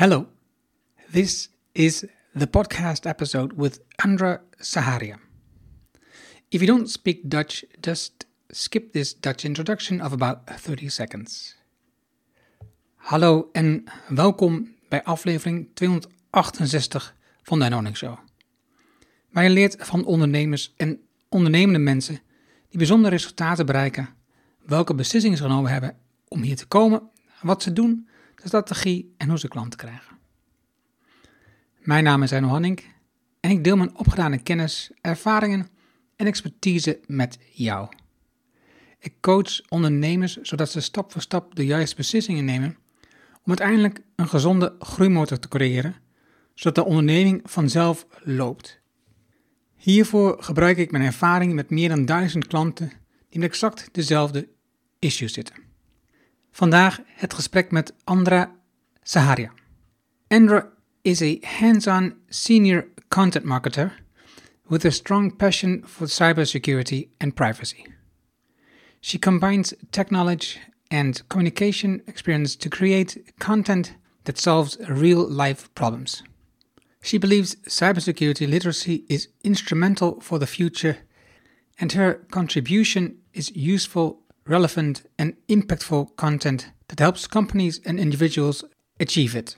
Hello, this is the podcast episode with Andra Saharia. If you don't speak Dutch, just skip this Dutch introduction of about 30 seconds. Hallo en welkom bij aflevering 268 van de Anoning Show. Waar je leert van ondernemers en ondernemende mensen die bijzondere resultaten bereiken, welke beslissingen ze genomen hebben om hier te komen, wat ze doen de strategie en hoe ze klanten krijgen. Mijn naam is Arno Hanning en ik deel mijn opgedane kennis, ervaringen en expertise met jou. Ik coach ondernemers zodat ze stap voor stap de juiste beslissingen nemen om uiteindelijk een gezonde groeimotor te creëren, zodat de onderneming vanzelf loopt. Hiervoor gebruik ik mijn ervaring met meer dan duizend klanten die met exact dezelfde issues zitten. Vandaag het gesprek met Andra Zaharia. Andra is a hands-on senior content marketer with a strong passion for cybersecurity and privacy. She combines tech knowledge and communication experience to create content that solves real life problems. She believes cybersecurity literacy is instrumental for the future, and her contribution is useful relevant, and impactful content that helps companies and individuals achieve it.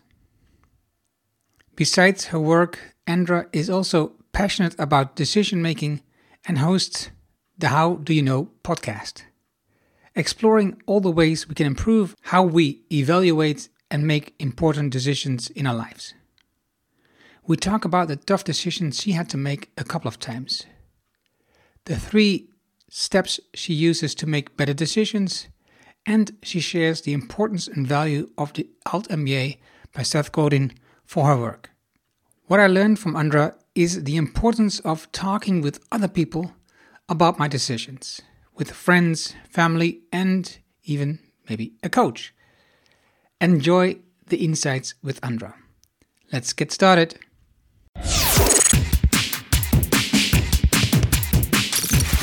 Besides her work, Andra is also passionate about decision making and hosts the How Do You Know podcast, exploring all the ways we can improve how we evaluate and make important decisions in our lives. We talk about the tough decisions she had to make a couple of times, the three steps she uses to make better decisions, and she shares the importance and value of the Alt MBA by Seth Godin for her work. What I learned from Andra is the importance of talking with other people about my decisions, with friends, family, and even maybe a coach. Enjoy the insights with Andra. Let's get started.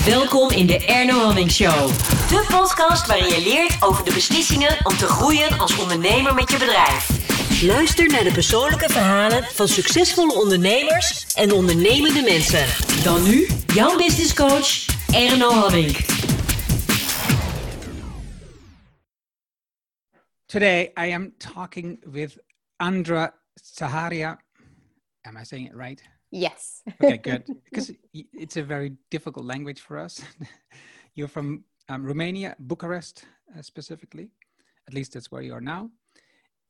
Welkom in de Erno Hamming Show. De podcast waarin je leert over de beslissingen om te groeien als ondernemer met je bedrijf. Luister naar de persoonlijke verhalen van succesvolle ondernemers en ondernemende mensen. Dan nu jouw business coach Erno Hamming. Today I am talking with Andra Saharia. Am I saying it right? Yes. okay, good. Because it's a very difficult language for us. You're from um, Romania, Bucharest uh, specifically. At least that's where you are now.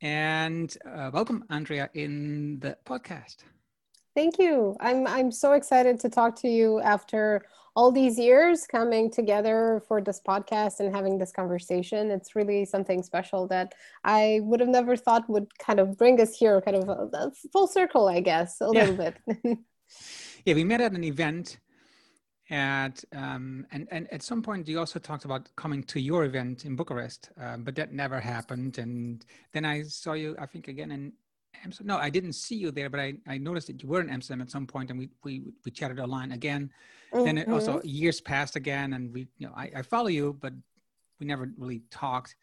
And uh, welcome, Andrea, in the podcast. Thank you. I'm I'm so excited to talk to you after all these years coming together for this podcast and having this conversation. It's really something special that I would have never thought would kind of bring us here, kind of a, a full circle, I guess, a yeah. little bit. yeah, we met at an event at um, and and at some point you also talked about coming to your event in Bucharest, uh, but that never happened. And then I saw you, I think, again in Amsterdam. No, I didn't see you there, but I, I noticed that you were in Amsterdam at some point, and we we we chatted online again. Mm-hmm. Then it also years passed again, and we you know I, I follow you, but we never really talked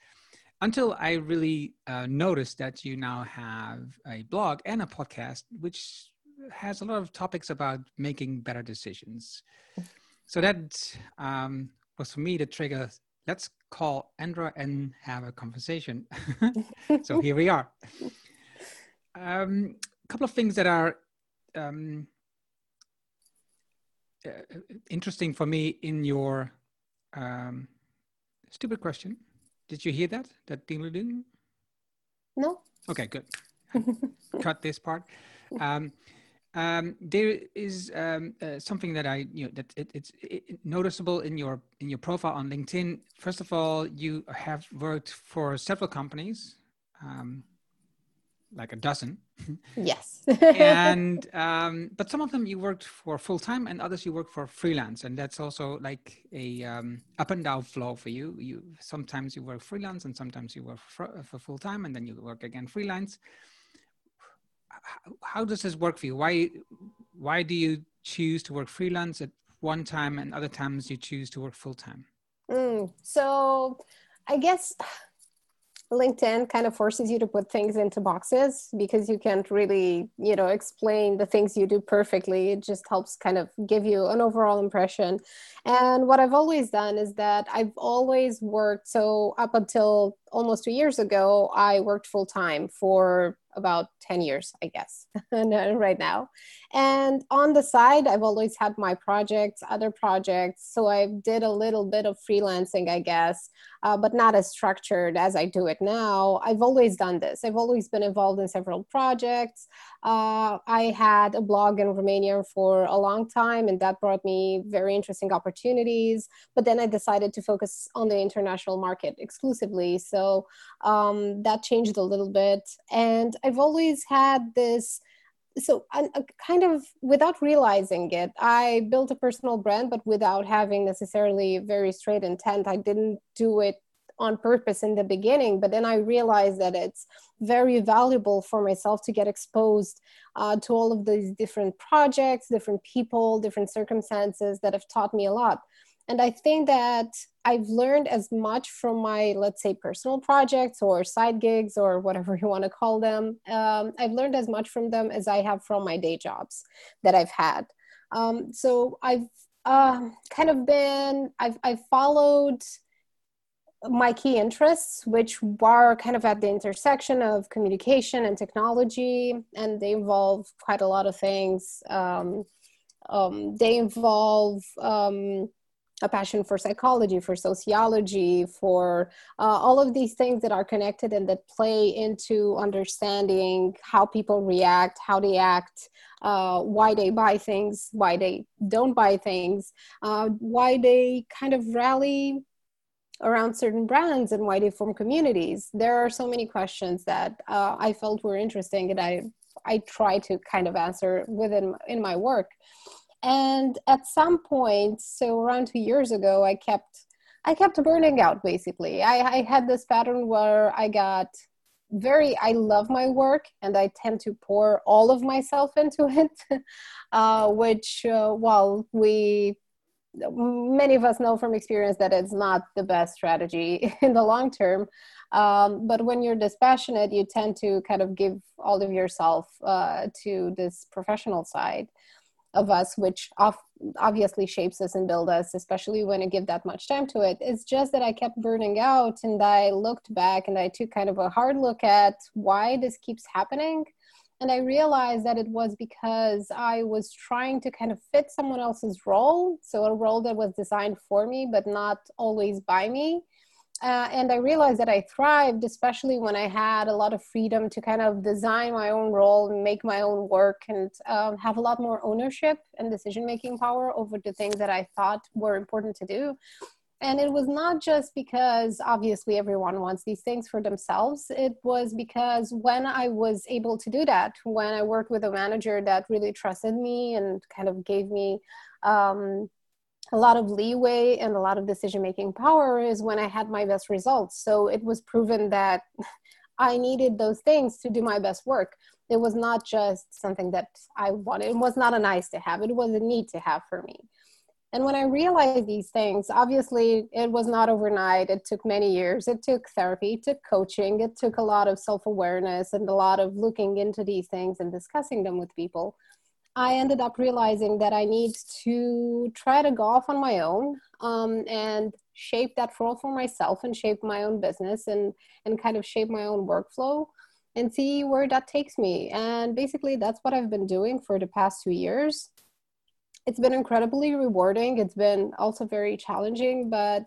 until I really uh, noticed that you now have a blog and a podcast, which has a lot of topics about making better decisions. So that um, was for me the trigger. Let's call Andra and have a conversation. so here we are. Um, a couple of things that are um, uh, interesting for me in your um, stupid question. Did you hear that? That ding ding? No. Okay, good. Cut this part. Um, um, there is um, uh, something that I, you know, that it, it's it, noticeable in your in your profile on LinkedIn. First of all, you have worked for several companies. Um, like a dozen. Yes. and um, but some of them you worked for full time, and others you worked for freelance, and that's also like a um, up and down flow for you. You sometimes you work freelance, and sometimes you work for, for full time, and then you work again freelance. How, how does this work for you? Why why do you choose to work freelance at one time, and other times you choose to work full time? Mm, so, I guess LinkedIn kind of forces you to put things into boxes because you can't really, you know, explain the things you do perfectly. It just helps kind of give you an overall impression. And what I've always done is that I've always worked. So up until almost two years ago, I worked full time for about 10 years, I guess, right now. And on the side, I've always had my projects, other projects. So I did a little bit of freelancing, I guess, uh, but not as structured as I do it now. I've always done this. I've always been involved in several projects. Uh, I had a blog in Romania for a long time, and that brought me very interesting opportunities. But then I decided to focus on the international market exclusively. So um, that changed a little bit. And I've always had this so I, kind of without realizing it i built a personal brand but without having necessarily very straight intent. I didn't do it on purpose in the beginning but then i realized that it's very valuable for myself to get exposed uh, to all of these different projects different people different circumstances that have taught me a lot and I think that I've learned as much from my, let's say, personal projects or side gigs or whatever you want to call them. Um, I've learned as much from them as I have from my day jobs that I've had. Um, so I've uh, kind of been, I've, I've followed my key interests, which are kind of at the intersection of communication and technology, and they involve quite a lot of things. Um, um, they involve um, a passion for psychology, for sociology, for uh, all of these things that are connected and that play into understanding how people react, how they act, uh, why they buy things, why they don't buy things, uh, why they kind of rally around certain brands and why they form communities. There are so many questions that uh, I felt were interesting and I I try to kind of answer within in my work and at some point so around two years ago i kept i kept burning out basically. I, I had this pattern where i got very i love my work and i tend to pour all of myself into it uh, which uh, while we many of us know from experience that it's not the best strategy in the long term. Um, but when you're dispassionate you tend to kind of give all of yourself uh, to this professional side of us, which obviously shapes us and builds us, especially when I give that much time to it. It's just that I kept burning out and I looked back and I took kind of a hard look at why this keeps happening. And I realized that it was because I was trying to kind of fit someone else's role. So, a role that was designed for me, but not always by me. Uh, and I realized that I thrived, especially when I had a lot of freedom to kind of design my own role and make my own work and um, have a lot more ownership and decision making power over the things that I thought were important to do. And it was not just because obviously everyone wants these things for themselves. It was because when I was able to do that, when I worked with a manager that really trusted me and kind of gave me um, a lot of leeway and a lot of decision making power is when I had my best results. So it was proven that I needed those things to do my best work. It was not just something that I wanted. It was not a nice to have. It was a need to have for me. And when I realized these things, obviously it was not overnight. It took many years. It took therapy, it took coaching, it took a lot of self awareness and a lot of looking into these things and discussing them with people. I ended up realizing that I need to try to go off on my own um, and shape that role for myself and shape my own business and, and kind of shape my own workflow and see where that takes me. And basically, that's what I've been doing for the past two years. It's been incredibly rewarding. It's been also very challenging, but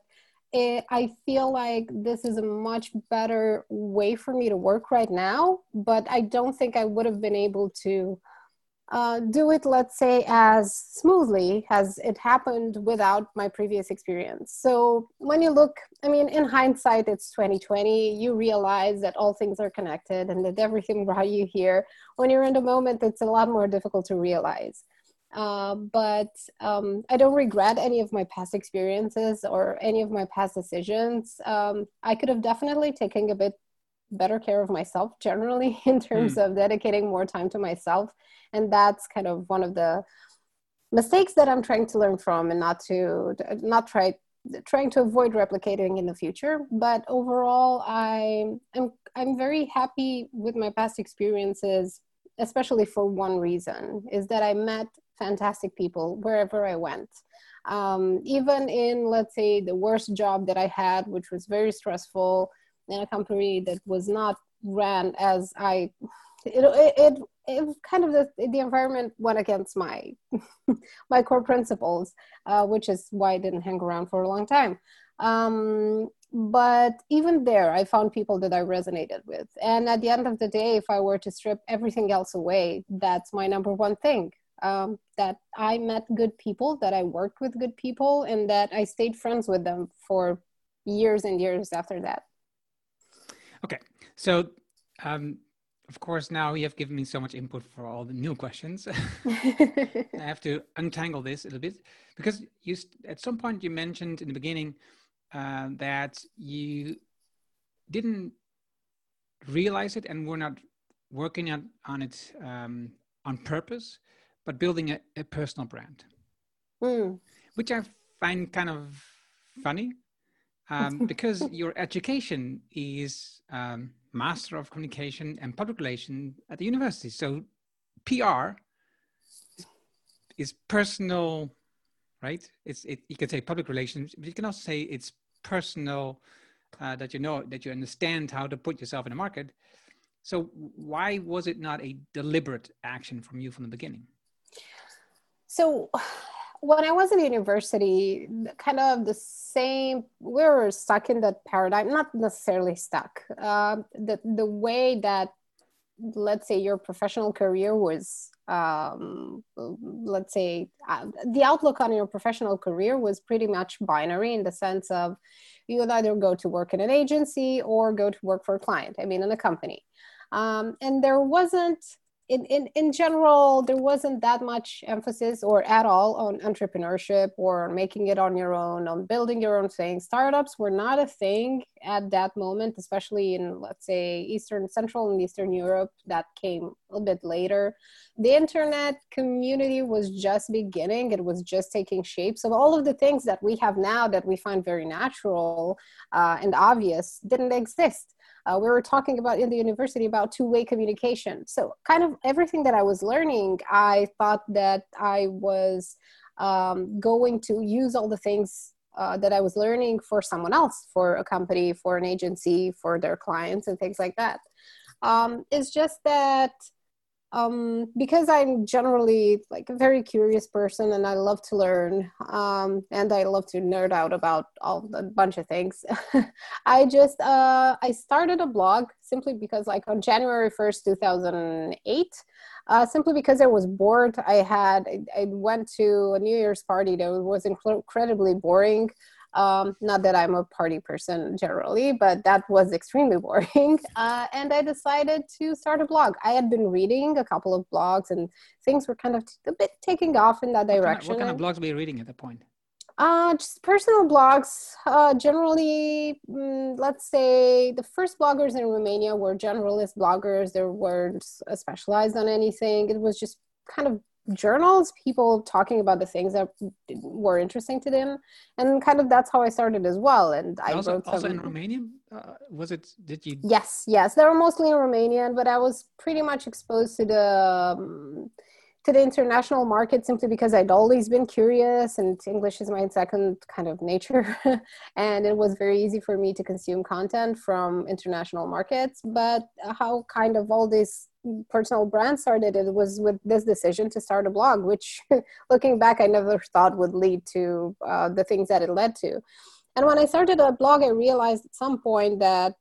it, I feel like this is a much better way for me to work right now. But I don't think I would have been able to uh, do it, let's say, as smoothly as it happened without my previous experience. So when you look, I mean, in hindsight, it's 2020. You realize that all things are connected and that everything brought you here. When you're in the moment, it's a lot more difficult to realize. Uh, but um, I don't regret any of my past experiences or any of my past decisions. Um, I could have definitely taken a bit better care of myself generally in terms mm. of dedicating more time to myself and that's kind of one of the mistakes that i'm trying to learn from and not to not try trying to avoid replicating in the future. But overall, I am I'm very happy with my past experiences, especially for one reason: is that I met fantastic people wherever I went. Um, even in let's say the worst job that I had, which was very stressful in a company that was not ran as I it, it, it kind of the, the environment went against my my core principles, uh, which is why I didn't hang around for a long time. Um, but even there, I found people that I resonated with. And at the end of the day, if I were to strip everything else away, that's my number one thing. Um, that I met good people, that I worked with good people, and that I stayed friends with them for years and years after that. Okay, so um, of course, now you have given me so much input for all the new questions. I have to untangle this a little bit because you at some point you mentioned in the beginning uh, that you didn't realize it and were not working on, on it um, on purpose, but building a, a personal brand, mm. which I find kind of funny um, because your education is um, Master of Communication and Public Relations at the university. So PR is personal, right? It's it. You can say public relations, but you can also say it's personal. Uh, that you know that you understand how to put yourself in the market. So why was it not a deliberate action from you from the beginning? So when I was at university, kind of the same, we were stuck in that paradigm, not necessarily stuck. Uh, the, the way that, let's say, your professional career was, um, let's say, uh, the outlook on your professional career was pretty much binary in the sense of you would either go to work in an agency or go to work for a client, I mean, in a company. Um, and there wasn't in, in, in general, there wasn't that much emphasis or at all on entrepreneurship or making it on your own, on building your own thing. Startups were not a thing at that moment, especially in, let's say, Eastern, Central, and Eastern Europe. That came a little bit later. The internet community was just beginning, it was just taking shape. So, all of the things that we have now that we find very natural uh, and obvious didn't exist uh, we were talking about in the university about two-way communication. So kind of everything that i was learning i thought that i was um, going to use all the things uh, that i was learning for someone else for a company for an agency for their clients and things like that. Um, it's just that um, because I'm generally like a very curious person and I love to learn um, and I love to nerd out about all a bunch of things. I just uh, I started a blog simply because like on January 1st, 2008, uh, simply because I was bored. I had I, I went to a New Year's party that was incredibly boring. Um, not that I'm a party person generally, but that was extremely boring. Uh, and I decided to start a blog. I had been reading a couple of blogs, and things were kind of a bit taking off in that direction. What kind of, what kind of blogs were you reading at that point? Uh, just personal blogs. Uh, generally, mm, let's say the first bloggers in Romania were generalist bloggers. They weren't specialized on anything. It was just kind of journals, people talking about the things that were interesting to them, and kind of that's how I started as well. And I also, wrote some, also in Romanian. Uh, was it? Did you? Yes, yes, they were mostly in Romanian, but I was pretty much exposed to the. Um, to the international market simply because I'd always been curious and English is my second kind of nature. and it was very easy for me to consume content from international markets. But how kind of all this personal brand started it was with this decision to start a blog which looking back i never thought would lead to uh, the things that it led to. And when i started a blog i realized at some point that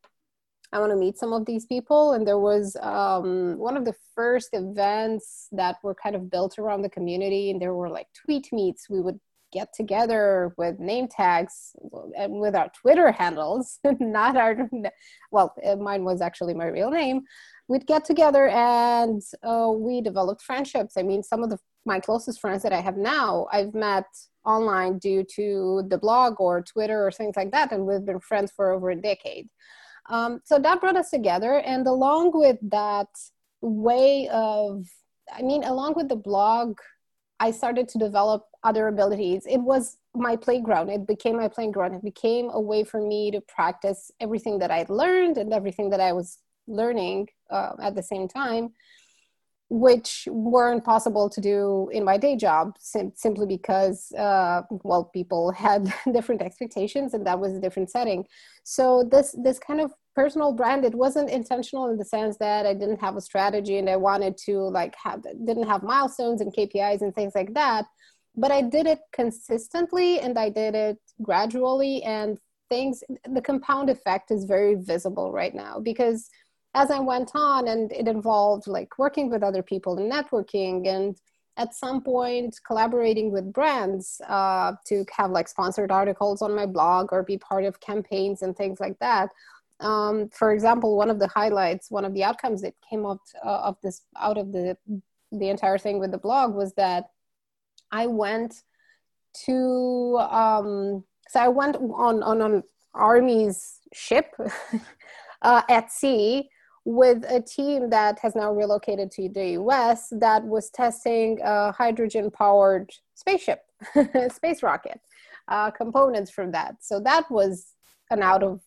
i want to meet some of these people and there was um, one of the first events that were kind of built around the community and there were like tweet meets. We would get together with name tags and with our twitter handles not our well mine was actually my real name we'd get together and uh, we developed friendships. I mean, some of the, my closest friends that I have now, I've met online due to the blog or Twitter or things like that, and we've been friends for over a decade. Um, so that brought us together, and along with that way of, I mean, along with the blog I started to develop other abilities. It was my playground. It became my playground. It became a way for me to practice everything that I'd learned and everything that I was learning uh, at the same time which weren't possible to do in my day job sim- simply because uh, well people had different expectations and that was a different setting so this this kind of personal brand it wasn't intentional in the sense that i didn't have a strategy and i wanted to like have didn't have milestones and kpis and things like that but i did it consistently and i did it gradually and things the compound effect is very visible right now because as I went on, and it involved like working with other people and networking, and at some point collaborating with brands uh, to have like sponsored articles on my blog or be part of campaigns and things like that. Um, for example, one of the highlights, one of the outcomes that came out uh, of this out of the the entire thing with the blog was that I went to um, so I went on on an army's ship uh, at sea with a team that has now relocated to the US that was testing a hydrogen powered spaceship, space rocket, uh, components from that. So that was an out of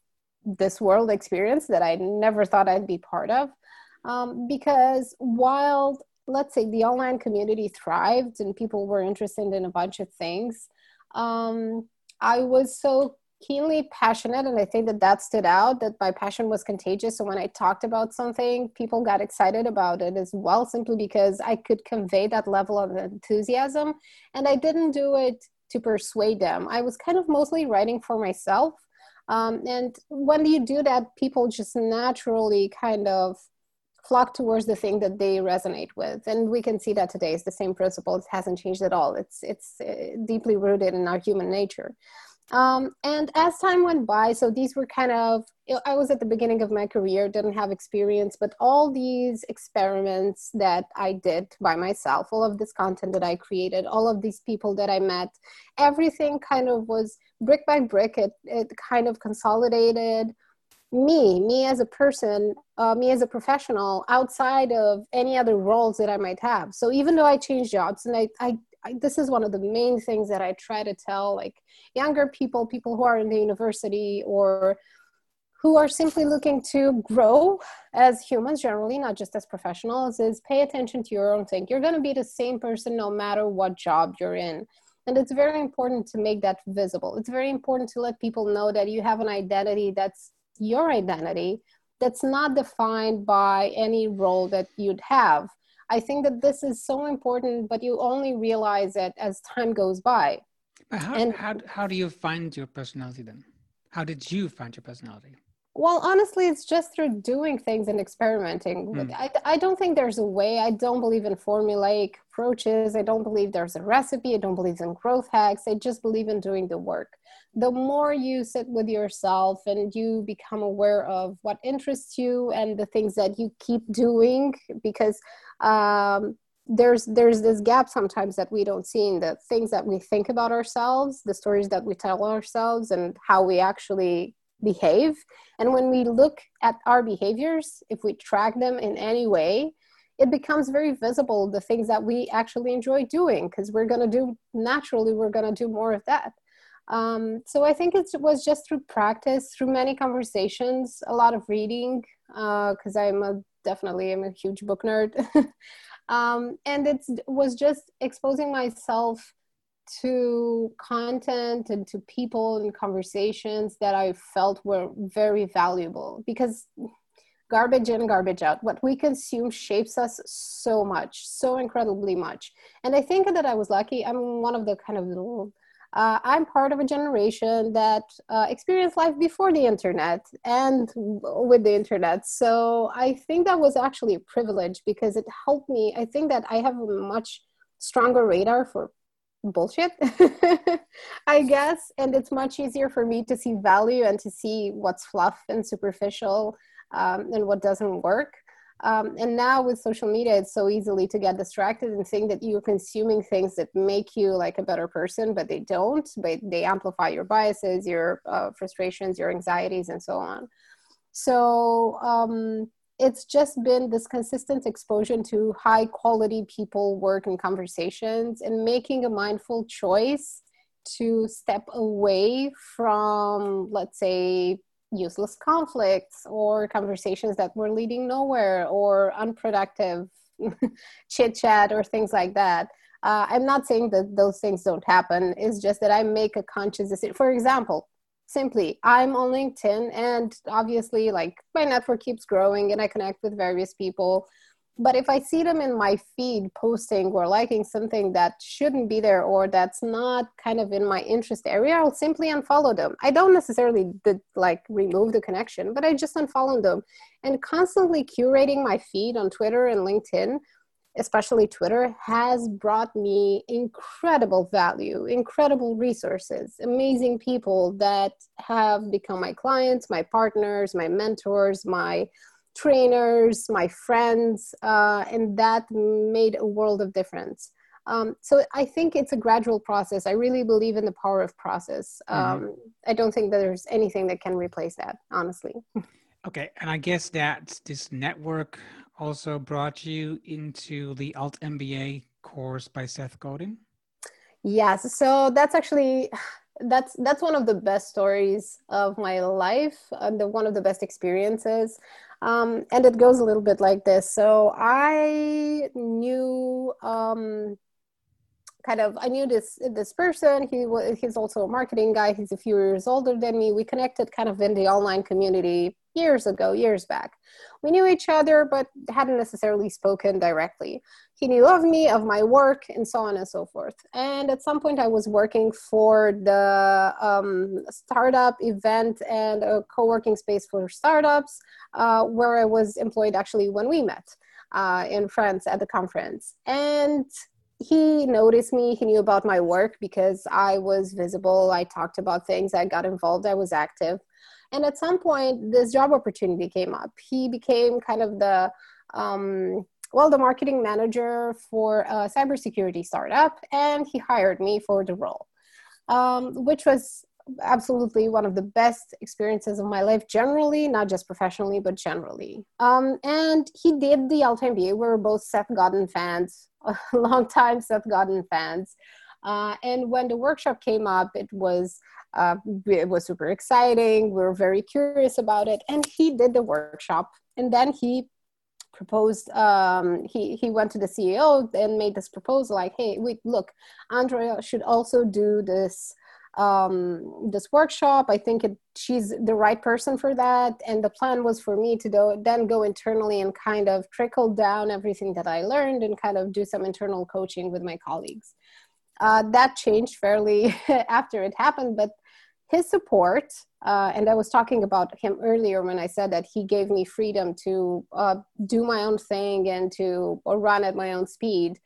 this world experience that I never thought I'd be part of. Um, because while, let's say, the online community thrived and people were interested in a bunch of things, um, I was so keenly passionate and i think that that stood out that my passion was contagious so when i talked about something people got excited about it as well simply because i could convey that level of enthusiasm and i didn't do it to persuade them i was kind of mostly writing for myself um, and when you do that people just naturally kind of flock towards the thing that they resonate with. And we can see that today. Is the same principle. It hasn't changed at all. It's it's uh, deeply rooted in our human nature um, and as time went by, so these were kind of, I was at the beginning of my career, didn't have experience, but all these experiments that I did by myself, all of this content that I created, all of these people that I met, everything kind of was brick by brick, it, it kind of consolidated me, me as a person, uh, me as a professional outside of any other roles that I might have. So even though I changed jobs and I, I I, this is one of the main things that I try to tell like younger people, people who are in the university or who are simply looking to grow as humans generally, not just as professionals, is pay attention to your own thing. You're going to be the same person no matter what job you're in. And it's very important to make that visible. It's very important to let people know that you have an identity that's your identity, that's not defined by any role that you'd have. I think that this is so important, but you only realize it as time goes by. But how, and, how, how do you find your personality then? How did you find your personality? Well, honestly, it's just through doing things and experimenting. Mm. I, I don't think there's a way. I don't believe in formulaic approaches. I don't believe there's a recipe. I don't believe in growth hacks. I just believe in doing the work. The more you sit with yourself and you become aware of what interests you and the things that you keep doing, because um, there's there's this gap sometimes that we don't see in the things that we think about ourselves the stories that we tell ourselves and how we actually behave. And when we look at our behaviors if we track them in any way it becomes very visible the things that we actually enjoy doing because we're going to do naturally we're going to do more of that. Um, so i think it was just through practice through many conversations a lot of reading because uh, i'm a definitely i'm a huge book nerd. Um, and it was just exposing myself to content and to people and conversations that I felt were very valuable because garbage in, garbage out. What we consume shapes us so much, so incredibly much. And I think that I was lucky. I'm one of the kind of little uh, I'm part of a generation that uh, experienced life before the internet and with the internet. So I think that was actually a privilege because it helped me. I think that I have a much stronger radar for bullshit, I guess. And it's much easier for me to see value and to see what's fluff and superficial um, and what doesn't work. Um, and now with social media, it's so easily to get distracted and think that you're consuming things that make you like a better person, but they don't. But they amplify your biases, your uh, frustrations, your anxieties, and so on. So um, it's just been this consistent exposure to high quality people work and conversations and making a mindful choice to step away from let's say useless conflicts or conversations that were leading nowhere or unproductive chit chat or things like that. Uh, i'm not saying that those things don't happen. It's just that i make a conscious decision for example simply i'm on linkedin and obviously like my network keeps growing and i connect with various people. But if i see them in my feed posting or liking something that shouldn't be there or that's not kind of in my interest area i'll simply unfollow them. I don't necessarily did, like remove the connection but i just unfollow them. And constantly curating my feed on twitter and linkedin especially Twitter, has brought me incredible value, incredible resources, amazing people that have become my clients, my partners, my mentors, my trainers, my friends, uh, and that made a world of difference. Um, so I think it's a gradual process. I really believe in the power of process. Mm-hmm. Um, mm-hmm. I don't think that there's anything that can replace that, honestly. Okay, and I guess that this network also brought you into the Alt MBA course by Seth Godin? Yes. So that's actually that's that's one of the best stories of my life and the one of the best experiences. Um, and it goes a little bit like this. So I knew um, kind of I knew this this person. He was he's also a marketing guy. He's a few years older than me. We connected kind of in the online community years ago, years back. We knew each other, but hadn't necessarily spoken directly. He knew of me, of my work, and so on and so forth. And at some point, I was working for the um, startup event and a co working space for startups, uh, where I was employed actually when we met uh, in France at the conference. And he noticed me he knew about my work because i was visible i talked about things i got involved i was active and at some point, this job opportunity came up. He became kind of the um, well, the marketing manager for a cybersecurity startup, and he hired me for the role, um, which was absolutely one of the best experiences of my life generally not just professionally but generally. Um, and he did the alt mba we were both seth godin fans long time seth godin fans. Uh, and when the workshop came up it was uh, it was super exciting. We were very curious about it. And he did the workshop. And then he proposed, um, he, he went to the CEO and made this proposal like, hey, look, Andrea should also do this um, this workshop. I think it, she's the right person for that. And the plan was for me to do, then go internally and kind of trickle down everything that I learned and kind of do some internal coaching with my colleagues. Uh, that changed fairly after it happened, but his support, uh, and I was talking about him earlier when I said that he gave me freedom to uh, do my own thing and to run at my own speed.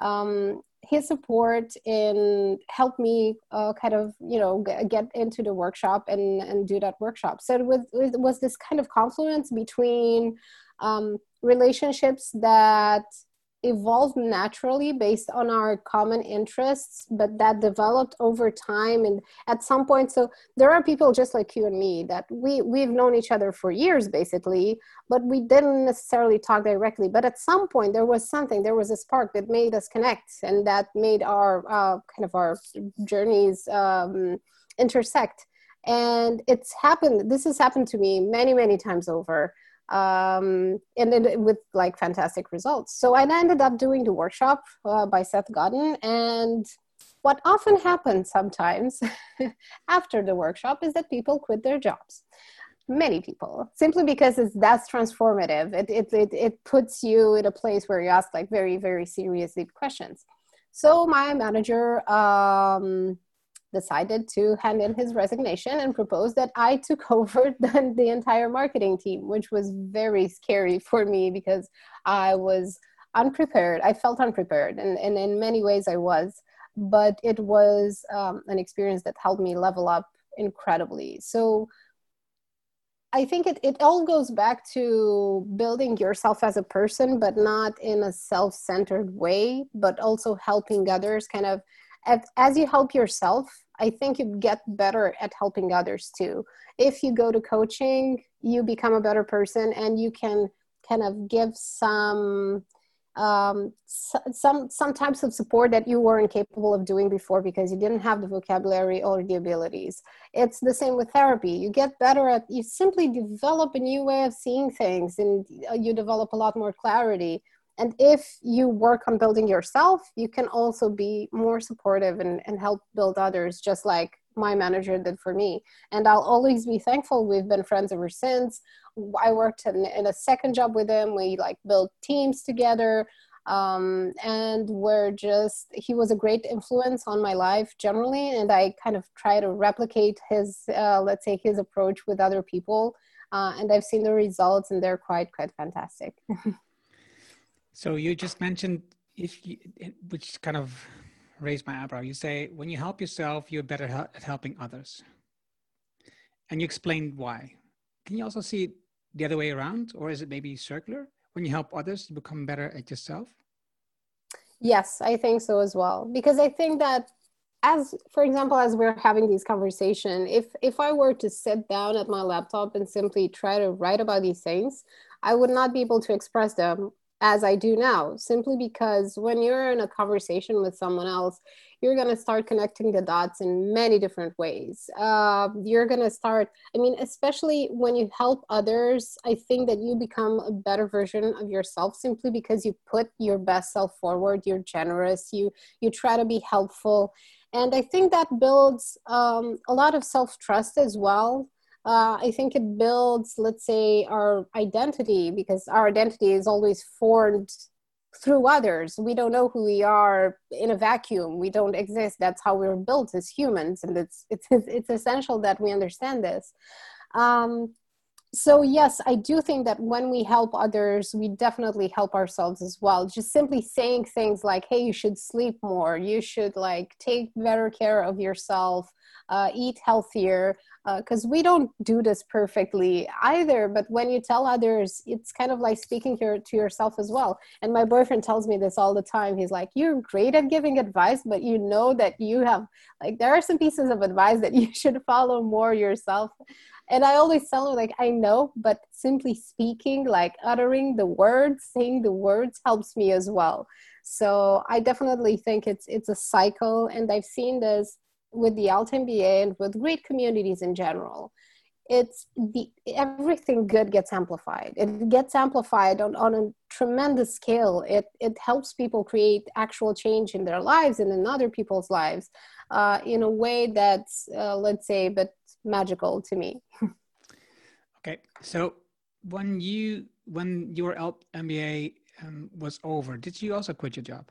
Um, his support in helped me uh, kind of you know g- get into the workshop and and do that workshop. So it was it was this kind of confluence between um, relationships that evolved naturally based on our common interests but that developed over time. And at some point so there are people just like you and me that we we've known each other for years basically but we didn't necessarily talk directly. But at some point there was something there was a spark that made us connect and that made our uh, kind of our journeys um, intersect. And it's happened this has happened to me many many times over um, and then with like fantastic results. So I ended up doing the workshop uh, by Seth Godin, and what often happens sometimes after the workshop is that people quit their jobs. Many people, simply because it's that's transformative. It, it, it, it puts you in a place where you ask like very, very serious, deep questions. So my manager um, decided to hand in his resignation and proposed that I took over the, the entire marketing team, which was very scary for me because I was unprepared. I felt unprepared, and, and in many ways I was. But it was um, an experience that helped me level up incredibly. So I think it, it all goes back to building yourself as a person, but not in a self centered way, but also helping others kind of as you help yourself i think you get better at helping others too if you go to coaching you become a better person and you can kind of give some um, some some types of support that you weren't capable of doing before because you didn't have the vocabulary or the abilities. It's the same with therapy. You get better at you simply develop a new way of seeing things and uh, you develop a lot more clarity. And if you work on building yourself, you can also be more supportive and, and help build others, just like my manager did for me. And I'll always be thankful. We've been friends ever since. I worked in, in a second job with him. We like built teams together. Um, and we're just, he was a great influence on my life generally. And I kind of try to replicate his, uh, let's say, his approach with other people. Uh, and I've seen the results, and they're quite, quite fantastic. so you just mentioned if you, which kind of raised my eyebrow. You say when you help yourself, you're better at helping others, and you explained why. Can you also see it the other way around, or is it maybe circular? When you help others, you become better at yourself. Yes, I think so as well. Because I think that as for example as we're having these conversation if if i were to sit down at my laptop and simply try to write about these things i would not be able to express them as I do now, simply because when you're in a conversation with someone else, you're going to start connecting the dots in many different ways. Uh, you're going to start, I mean, especially when you help others, I think that you become a better version of yourself simply because you put your best self forward, you're generous, you, you try to be helpful. And I think that builds um, a lot of self trust as well uh, I think it builds, let's say, our identity because our identity is always formed through others. We don't know who we are in a vacuum. We don't exist. That's how we're built as humans, and it's it's it's essential that we understand this. Um, so yes i do think that when we help others we definitely help ourselves as well just simply saying things like hey you should sleep more you should like take better care of yourself uh, eat healthier because uh, we don't do this perfectly either but when you tell others it's kind of like speaking to, to yourself as well. And my boyfriend tells me this all the time. He's like you're great at giving advice but you know that you have like there are some pieces of advice that you should follow more yourself. And i always tell him like i know but simply speaking like uttering the words saying the words helps me as well. So i definitely think it's it's a cycle and i've seen this with the alt mba and with great communities in general it's the everything good gets amplified. It gets amplified on, on a tremendous scale. It it helps people create actual change in their lives and in other people's lives uh, in a way that's uh, let's say but magical to me. Okay so when you when your mba um, was over did you also quit your job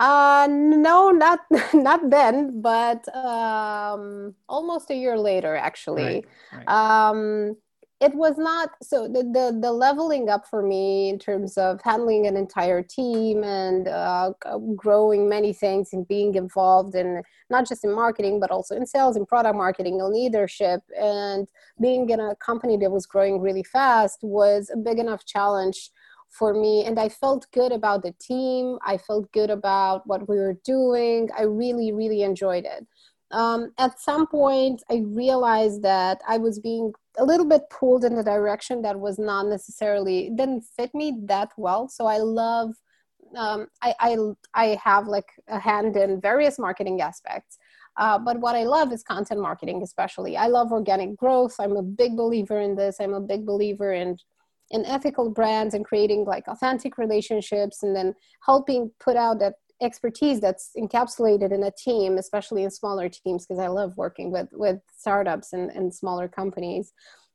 uh, no, not not then, but um, almost a year later, actually. Right, right. Um, it was not so the, the, the leveling up for me in terms of handling an entire team and uh, growing many things and being involved in not just in marketing but also in sales and product marketing and leadership and being in a company that was growing really fast was a big enough challenge for me and i felt good about the team i felt good about what we were doing i really really enjoyed it um, at some point i realized that i was being a little bit pulled in a direction that was not necessarily didn't fit me that well so i love um, I, I i have like a hand in various marketing aspects uh, but what I love is content marketing, especially. I love organic growth. I'm a big believer in this. I'm a big believer in in ethical brands and creating like authentic relationships and then helping put out that expertise that's encapsulated in a team especially in smaller teams because i love working with with startups and, and smaller companies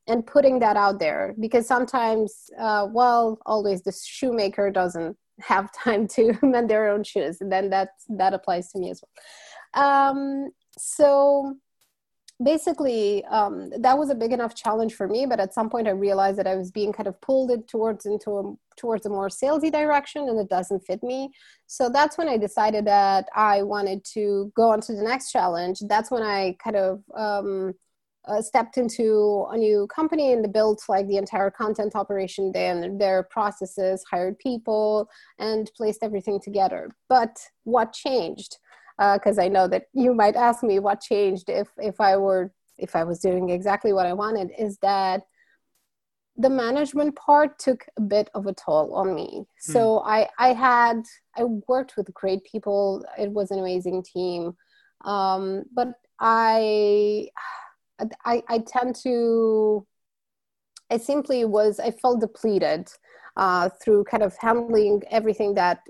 and putting that out there. Because sometimes uh, well always the shoemaker doesn't have time to mend their own shoes and then that that applies to me as well. Um, so basically um, that was a big enough challenge for me but at some point i realized that i was being kind of pulled it towards into a towards a more salesy direction and it doesn't fit me. So that's when i decided that i wanted to go on to the next challenge. That's when i kind of um, uh, stepped into a new company and built like the entire content operation and their processes hired people and placed everything together. But what changed because uh, I know that you might ask me what changed if if I were if I was doing exactly what I wanted is that the management part took a bit of a toll on me. So mm. I I had I worked with great people. It was an amazing team, um, but I, I I tend to I simply was I felt depleted uh, through kind of handling everything that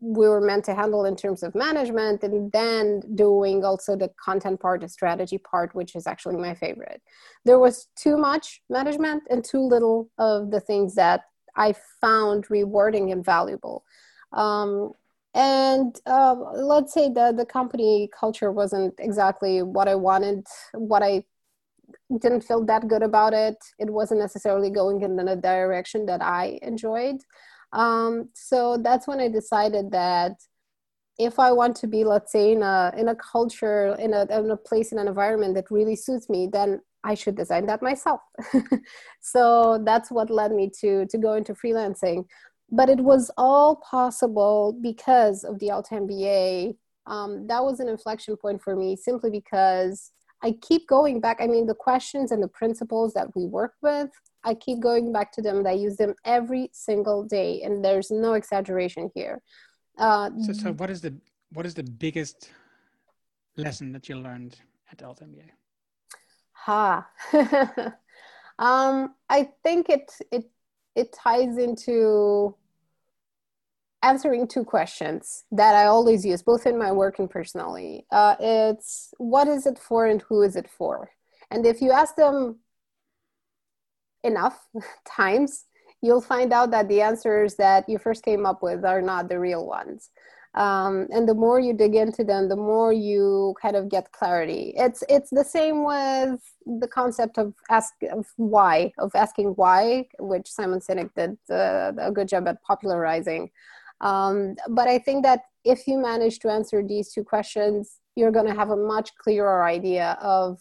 we were meant to handle in terms of management and then doing also the content part the strategy part which is actually my favorite. There was too much management and too little of the things that i found rewarding and valuable. Um, and uh, let's say that the company culture wasn't exactly what i wanted what i didn't feel that good about it. It wasn't necessarily going in the direction that I enjoyed. Um, so that's when I decided that if I want to be, let's say, in a in a culture, in a in a place, in an environment that really suits me, then I should design that myself. so that's what led me to to go into freelancing. But it was all possible because of the altMBA. Um, that was an inflection point for me, simply because I keep going back. I mean, the questions and the principles that we work with, I keep going back to them. I use them every single day, and there's no exaggeration here. Uh, so, so what is the what is the biggest lesson that you learned at altMBA? Ha. um, I think it it it ties into answering two questions that I always use, both in my work and personally. Uh, it's what is it for and who is it for? And if you ask them enough times, you'll find out that the answers that you first came up with are not the real ones. Um, and the more you dig into them, the more you kind of get clarity. It's it's the same with the concept of ask of why of asking why, which Simon Sinek did uh, a good job at popularizing. Um, but I think that if you manage to answer these two questions, you're going to have a much clearer idea of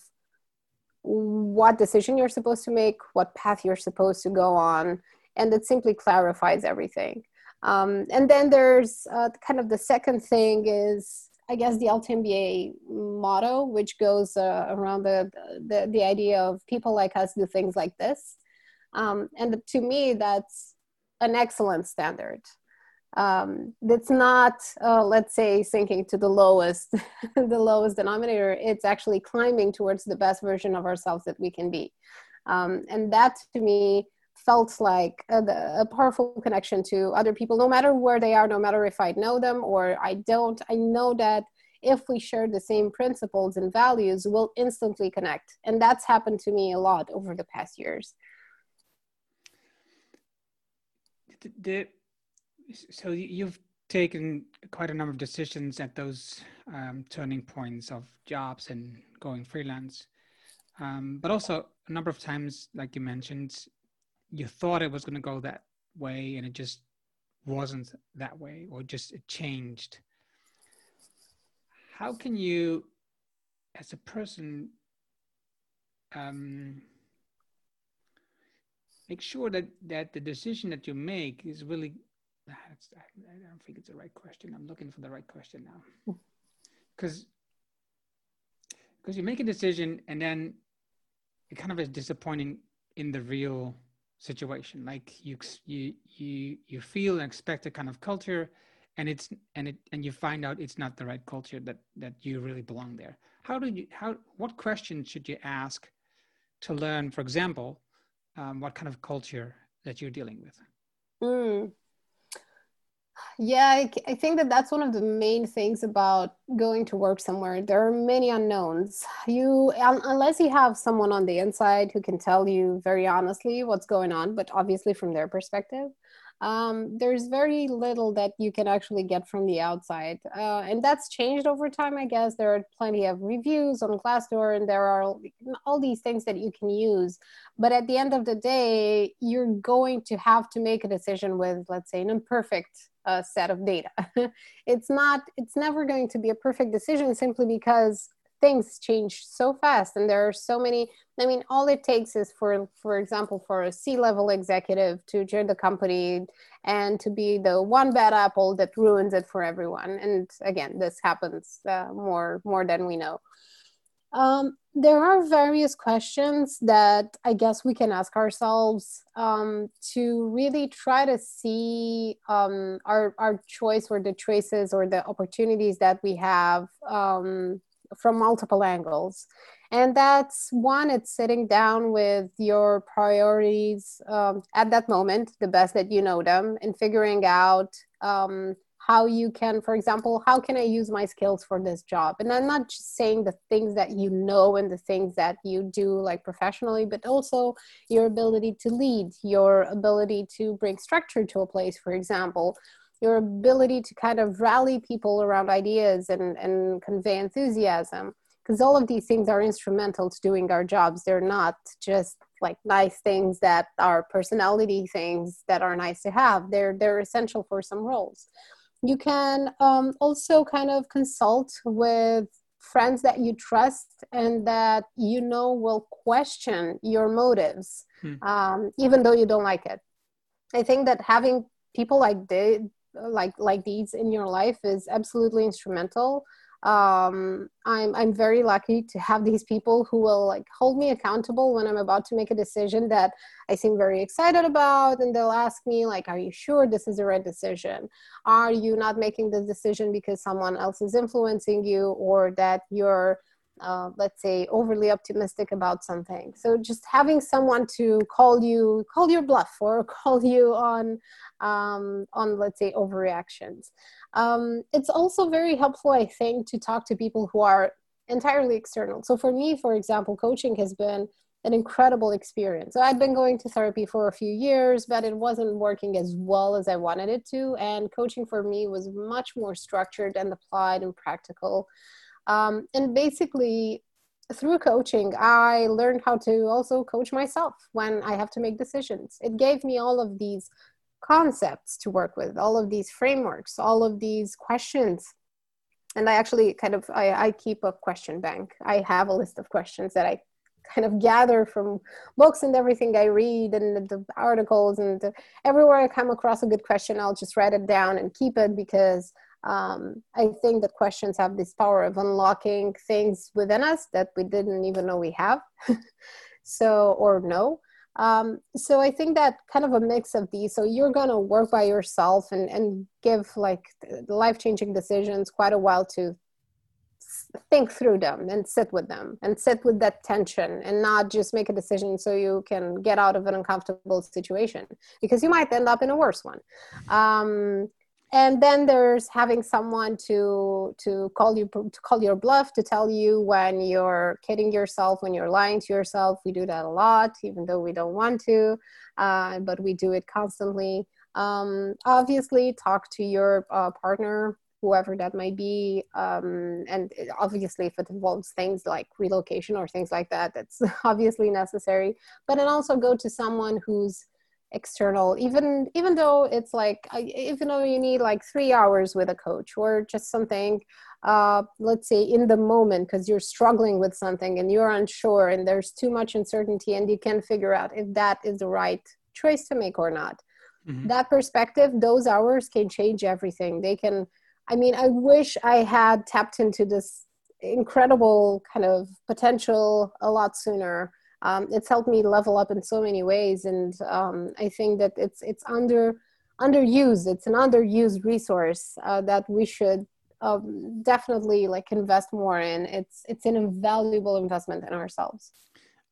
what decision you're supposed to make, what path you're supposed to go on, and it simply clarifies everything. Um, and then there's uh, kind of the second thing is, I guess, the altMBA motto, which goes uh, around the, the, the idea of people like us do things like this. Um, and to me, that's an excellent standard um, that's not uh, let's say sinking to the lowest the lowest denominator. It's actually climbing towards the best version of ourselves that we can be. Um, and that to me felt like a, a, powerful connection to other people no matter where they are no matter if i know them or i don't. I know that if we share the same principles and values we'll instantly connect. And that's happened to me a lot over the past years. The, so you've taken quite a number of decisions at those um, turning points of jobs and going freelance, um, but also a number of times, like you mentioned, you thought it was going to go that way, and it just wasn't that way, or just it changed. How can you, as a person, um, make sure that that the decision that you make is really that's, I, I don't think it's the right question. I'm looking for the right question now. Because because you make a decision and then it kind of is disappointing in the real situation. Like you you you you feel and expect a kind of culture and it's and it and you find out it's not the right culture that that you really belong there. How do you how what questions should you ask to learn, for example, um, what kind of culture that you're dealing with? Mm yeah I, I, think that that's one of the main things about going to work somewhere. There are many unknowns. You unless you have someone on the inside who can tell you very honestly what's going on but obviously from their perspective um, there's very little that you can actually get from the outside. Uh, and that's changed over time i guess. There are plenty of reviews on glassdoor and there are all these things that you can use. But at the end of the day you're going to have to make a decision with let's say an imperfect uh, set of data. It's not it's never going to be a perfect decision simply because things change so fast and there are so many i mean all it takes is for for example for a c-level executive to join the company and to be the one bad apple that ruins it for everyone. And again this happens uh, more more than we know Um, there are various questions that I guess we can ask ourselves um, to really try to see um, our, our choice or the choices or the opportunities that we have um, from multiple angles. And that's one, it's sitting down with your priorities um, at that moment, the best that you know them, and figuring out um, how you can for example how can i use my skills for this job? And i'm not just saying the things that you know and the things that you do like professionally but also your ability to lead your ability to bring structure to a place for example your ability to kind of rally people around ideas and, and convey enthusiasm. Because all of these things are instrumental to doing our jobs. They're not just like nice things that are personality things that are nice to have. They're they're essential for some roles you can um, also kind of consult with friends that you trust and that you know will question your motives hmm. um, even though you don't like it i think that having people like this like like these in your life is absolutely instrumental um, I'm I'm very lucky to have these people who will like hold me accountable when I'm about to make a decision that I seem very excited about, and they'll ask me like, "Are you sure this is the right decision? Are you not making this decision because someone else is influencing you, or that you're uh, let's say overly optimistic about something so just having someone to call you call your bluff or call you on um, on let's say overreactions um, it's also very helpful i think to talk to people who are entirely external so for me for example coaching has been an incredible experience. So I'd been going to therapy for a few years, but it wasn't working as well as I wanted it to. And coaching for me was much more structured and applied and practical. Um, and basically, through coaching, I learned how to also coach myself when I have to make decisions. It gave me all of these concepts to work with, all of these frameworks, all of these questions. And I actually kind of I, I keep a question bank. I have a list of questions that I kind of gather from books and everything I read and the articles and the, everywhere I come across a good question, I'll just write it down and keep it because um, I think that questions have this power of unlocking things within us that we didn't even know we have. so, or know. Um, so I think that kind of a mix of these. So you're going to work by yourself and, and give like life changing decisions quite a while to think through them and sit with them and sit with that tension and not just make a decision so you can get out of an uncomfortable situation because you might end up in a worse one. Um, and then there's having someone to to call you to call your bluff to tell you when you're kidding yourself when you're lying to yourself. We do that a lot even though we don't want to uh, but we do it constantly. Um, obviously talk to your uh, partner whoever that might be um, and obviously if it involves things like relocation or things like that that's obviously necessary. But then also go to someone who's external even even though it's like even though you need like three hours with a coach or just something uh, let's say in the moment because you're struggling with something and you're unsure and there's too much uncertainty and you can't figure out if that is the right choice to make or not. Mm-hmm. that perspective those hours can change everything. They can i mean i wish i had tapped into this incredible kind of potential a lot sooner um, it's helped me level up in so many ways. And um, i think that it's it's under underused it's an underused resource uh, that we should um, definitely like invest more in. It's it's an invaluable investment in ourselves.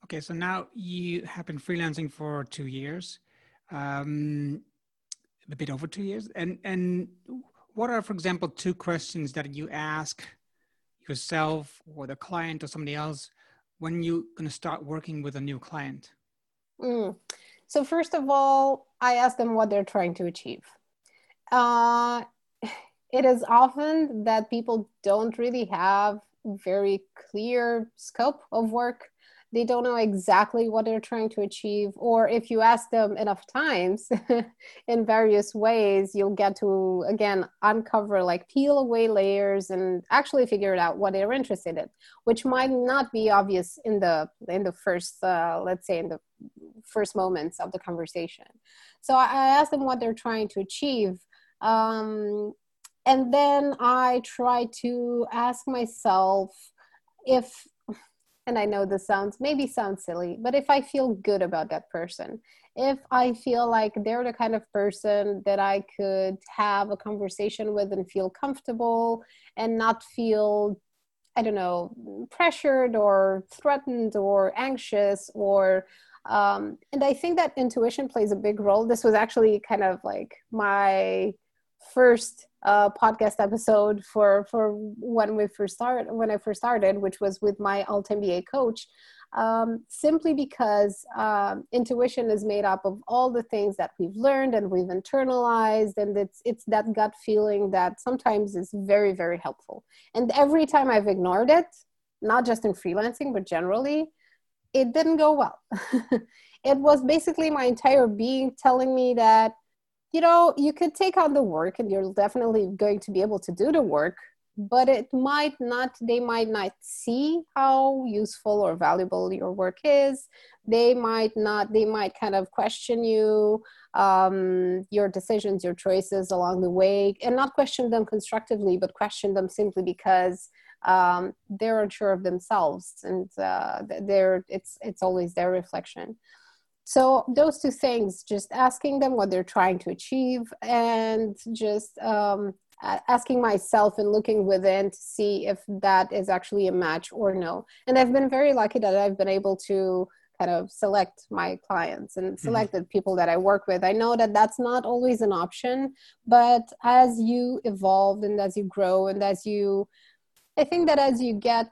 Okay so now you have been freelancing for two years um, a bit over two years. And and what are for example two questions that you ask yourself or the client or somebody else when you're going to start working with a new client? Mm. So, first of all, I ask them what they're trying to achieve. Uh, it is often that people don't really have very clear scope of work they don't know exactly what they're trying to achieve or if you ask them enough times in various ways you'll get to again uncover like peel away layers and actually figure out what they're interested in which might not be obvious in the in the first uh, let's say in the first moments of the conversation. So i ask them what they're trying to achieve um, and then i try to ask myself if and I know this sounds maybe sounds silly, but if I feel good about that person, if I feel like they're the kind of person that I could have a conversation with and feel comfortable and not feel, I don't know, pressured or threatened or anxious or um, and I think that intuition plays a big role. This was actually kind of like my first uh, podcast episode for for when we first started when I first started, which was with my alt MBA coach. Um, simply because um, intuition is made up of all the things that we've learned and we've internalized, and it's it's that gut feeling that sometimes is very very helpful. And every time I've ignored it, not just in freelancing but generally, it didn't go well. it was basically my entire being telling me that you know, you could take on the work and you're definitely going to be able to do the work, but it might not, they might not see how useful or valuable your work is. They might not, they might kind of question you, um, your decisions, your choices along the way, and not question them constructively, but question them simply because um, they're unsure of themselves and uh, they're, it's, it's always their reflection so those two things just asking them what they're trying to achieve and just um, asking myself and looking within to see if that is actually a match or no and i've been very lucky that i've been able to kind of select my clients and mm-hmm. select the people that i work with i know that that's not always an option but as you evolve and as you grow and as you i think that as you get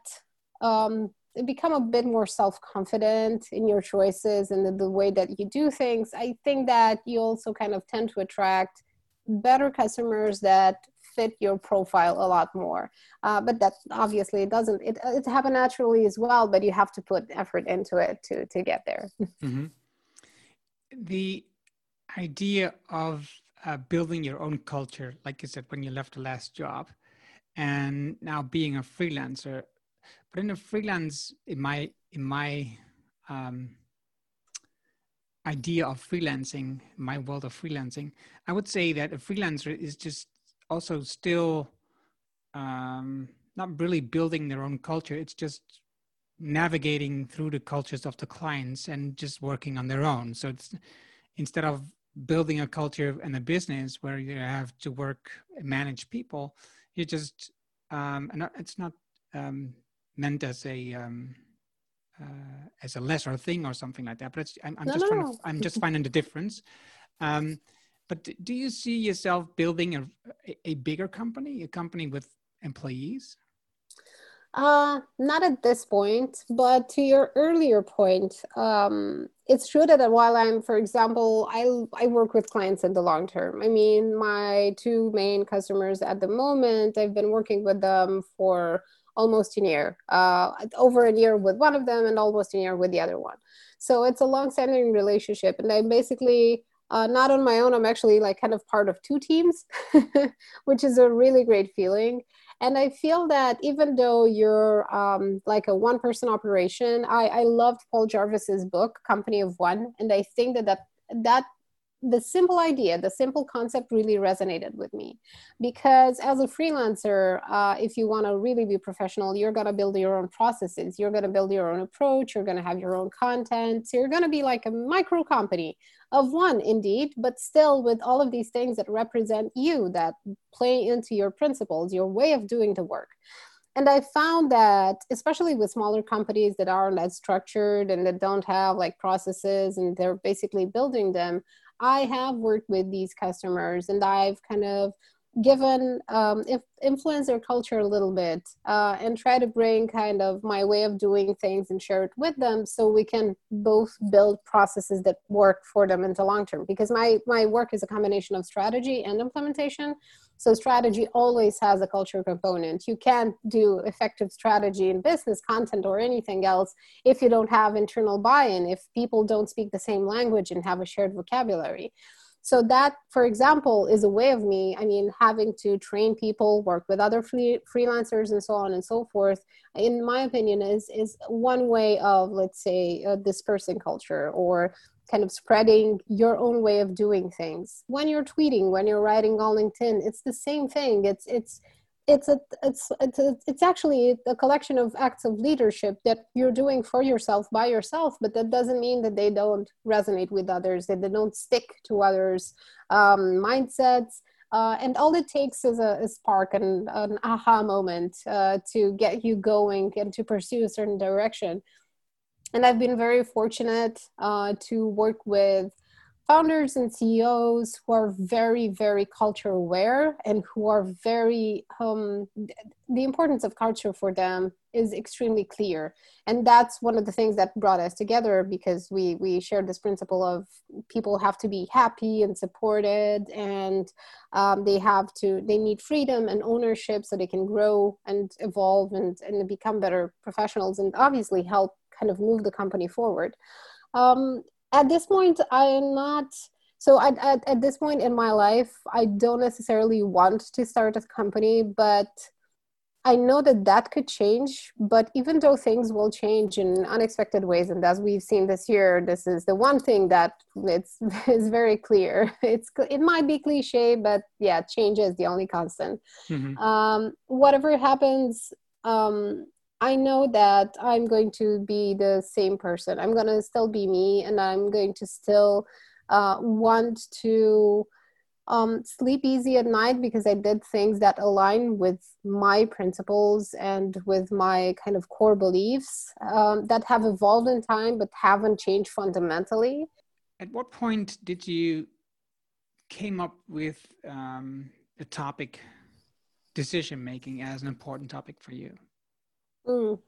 um, become a bit more self-confident in your choices and the, the, way that you do things i think that you also kind of tend to attract better customers that fit your profile a lot more uh, but that obviously it doesn't it, it happen naturally as well but you have to put effort into it to to get there mm-hmm. the idea of uh, building your own culture like you said when you left the last job and now being a freelancer but in a freelance, in my in my um, idea of freelancing, my world of freelancing, I would say that a freelancer is just also still um, not really building their own culture. It's just navigating through the cultures of the clients and just working on their own. So it's instead of building a culture and a business where you have to work manage people, you just um, and it's not um, meant as a um, uh, as a lesser thing or something like that. But I'm, I'm no, just no. trying to, I'm just finding the difference. Um, but do you see yourself building a, a bigger company, a company with employees? Uh, not at this point, but to your earlier point, um, it's true that while I'm, for example, I, I work with clients in the long term. I mean, my two main customers at the moment, I've been working with them for almost a year, uh, over a year with one of them and almost a year with the other one. So it's a long-standing relationship, and I'm basically uh, not on my own. I'm actually like kind of part of two teams, which is a really great feeling. And I feel that even though you're um, like a one-person operation, I, I loved Paul Jarvis's book, Company of One, and I think that that that the simple idea, the simple concept really resonated with me. Because as a freelancer, uh, if you want to really be professional, you're going to build your own processes, you're going to build your own approach, you're going to have your own content. So you're going to be like a micro company of one, indeed, but still with all of these things that represent you, that play into your principles, your way of doing the work. And i found that especially with smaller companies that aren't as structured and that don't have like processes and they're basically building them I have worked with these customers and I've kind of given um, if influence their culture a little bit uh, and try to bring kind of my way of doing things and share it with them so we can both build processes that work for them in the long term because my my work is a combination of strategy and implementation so strategy always has a culture component. You can't do effective strategy in business content or anything else if you don't have internal buy-in, if people don't speak the same language and have a shared vocabulary. So that, for example, is a way of me, I mean, having to train people, work with other free, freelancers and so on and so forth, in my opinion, is, is one way of, let's say, uh, dispersing culture or kind of spreading your own way of doing things. When you're tweeting when you're writing on linkedin it's the same thing. It's it's it's a it's it's a, it's actually a collection of acts of leadership that you're doing for yourself by yourself but that doesn't mean that they don't resonate with others that they don't stick to others um, mindsets. Uh, and all it takes is a, a spark and an aha moment uh, to get you going and to pursue a certain direction. And i've been very fortunate uh, to work with founders and CEOs who are very, very culture aware and who are very, um, the importance of culture for them is extremely clear. And that's one of the things that brought us together because we, we shared this principle of people have to be happy and supported and um, they have to, they need freedom and ownership so they can grow and evolve and, and become better professionals and obviously help kind of move the company forward. Um, at this point i am not so at, at, at this point in my life i don't necessarily want to start a company but i know that that could change but even though things will change in unexpected ways and as we've seen this year this is the one thing that it's is very clear it's it might be cliche but yeah change is the only constant mm-hmm. um, whatever happens um, I know that I'm going to be the same person. I'm going to still be me, and I'm going to still uh, want to um, sleep easy at night because I did things that align with my principles and with my kind of core beliefs um, that have evolved in time but haven't changed fundamentally. At what point did you came up with um, the topic decision making as an important topic for you? Mm.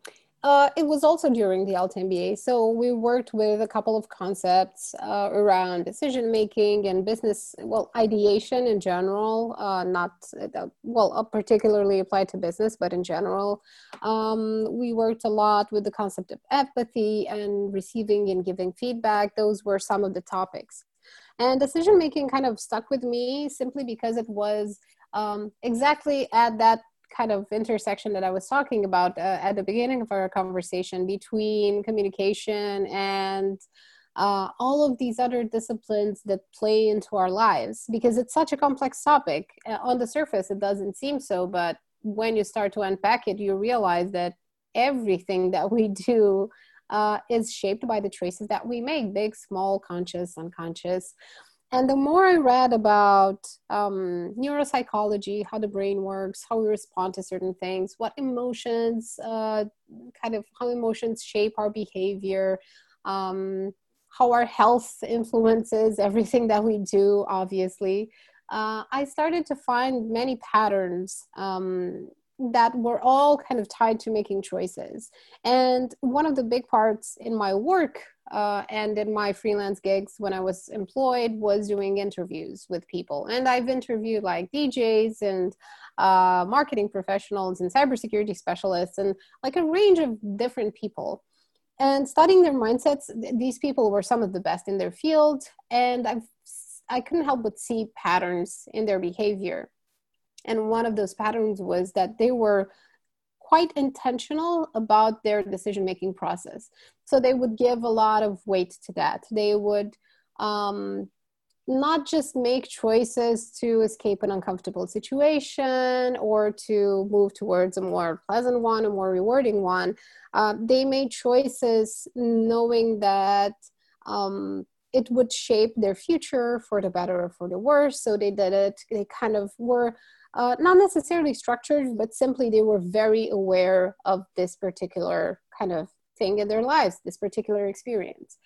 Uh, it was also during the altMBA. So we worked with a couple of concepts uh, around decision making and business, well, ideation in general, uh, not, uh, well, uh, particularly applied to business, but in general. Um, we worked a lot with the concept of empathy and receiving and giving feedback. Those were some of the topics. And decision making kind of stuck with me simply because it was um, exactly at that kind of intersection that I was talking about uh, at the beginning of our conversation between communication and uh, all of these other disciplines that play into our lives because it's such a complex topic. Uh, on the surface, it doesn't seem so, but when you start to unpack it, you realize that everything that we do uh, is shaped by the choices that we make big, small, conscious, unconscious. And the more I read about um, neuropsychology, how the brain works, how we respond to certain things, what emotions, uh, kind of how emotions shape our behavior, um, how our health influences everything that we do, obviously, uh, I started to find many patterns um, that were all kind of tied to making choices. And one of the big parts in my work uh, and in my freelance gigs when I was employed was doing interviews with people. And I've interviewed like DJs and uh, marketing professionals and cybersecurity specialists and like a range of different people. And studying their mindsets, these people were some of the best in their field. And I've, I couldn't help but see patterns in their behavior. And one of those patterns was that they were quite intentional about their decision making process. So they would give a lot of weight to that. They would um, not just make choices to escape an uncomfortable situation or to move towards a more pleasant one, a more rewarding one. Uh, they made choices knowing that um, it would shape their future for the better or for the worse. So they did it, they kind of were uh, not necessarily structured, but simply they were very aware of this particular kind of thing in their lives, this particular experience.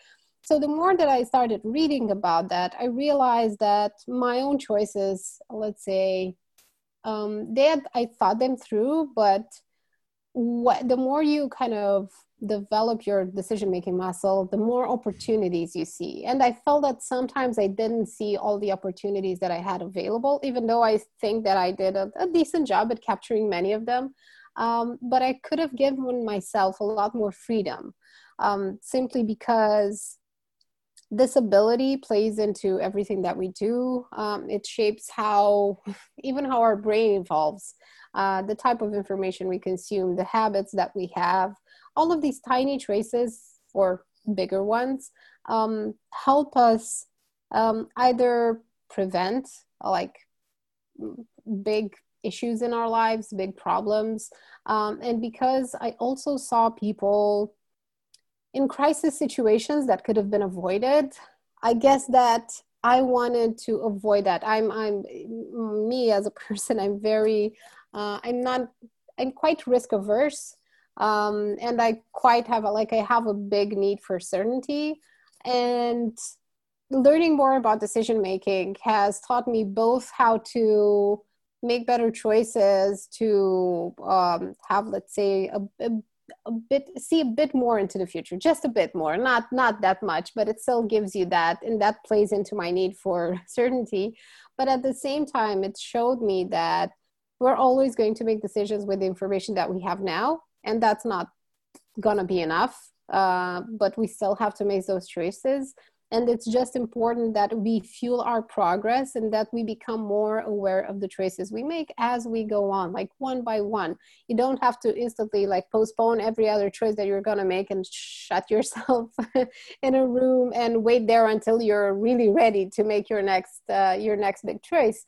So the more that I started reading about that, I realized that my own choices, let's say, um, they had, I thought them through, but what the more you kind of develop your decision making muscle, the more opportunities you see. And I felt that sometimes I didn't see all the opportunities that I had available, even though I think that I did a, a decent job at capturing many of them. Um, but I could have given myself a lot more freedom um, simply because this ability plays into everything that we do. Um, it shapes how, even how our brain evolves, uh, the type of information we consume, the habits that we have all of these tiny traces or bigger ones um, help us um, either prevent like big issues in our lives, big problems. Um, and because I also saw people in crisis situations that could have been avoided, I guess that I wanted to avoid that. I'm, I'm me as a person. I'm very, uh, I'm not, I'm quite risk averse, um, and I quite have a, like I have a big need for certainty, and learning more about decision making has taught me both how to make better choices to um, have let's say a, a, a, bit see a bit more into the future just a bit more not not that much but it still gives you that and that plays into my need for certainty. But at the same time it showed me that we're always going to make decisions with the information that we have now and that's not gonna be enough uh, but we still have to make those choices. And it's just important that we fuel our progress and that we become more aware of the choices we make as we go on like one by one. You don't have to instantly like postpone every other choice that you're going to make and shut yourself in a room and wait there until you're really ready to make your next uh, your next big choice.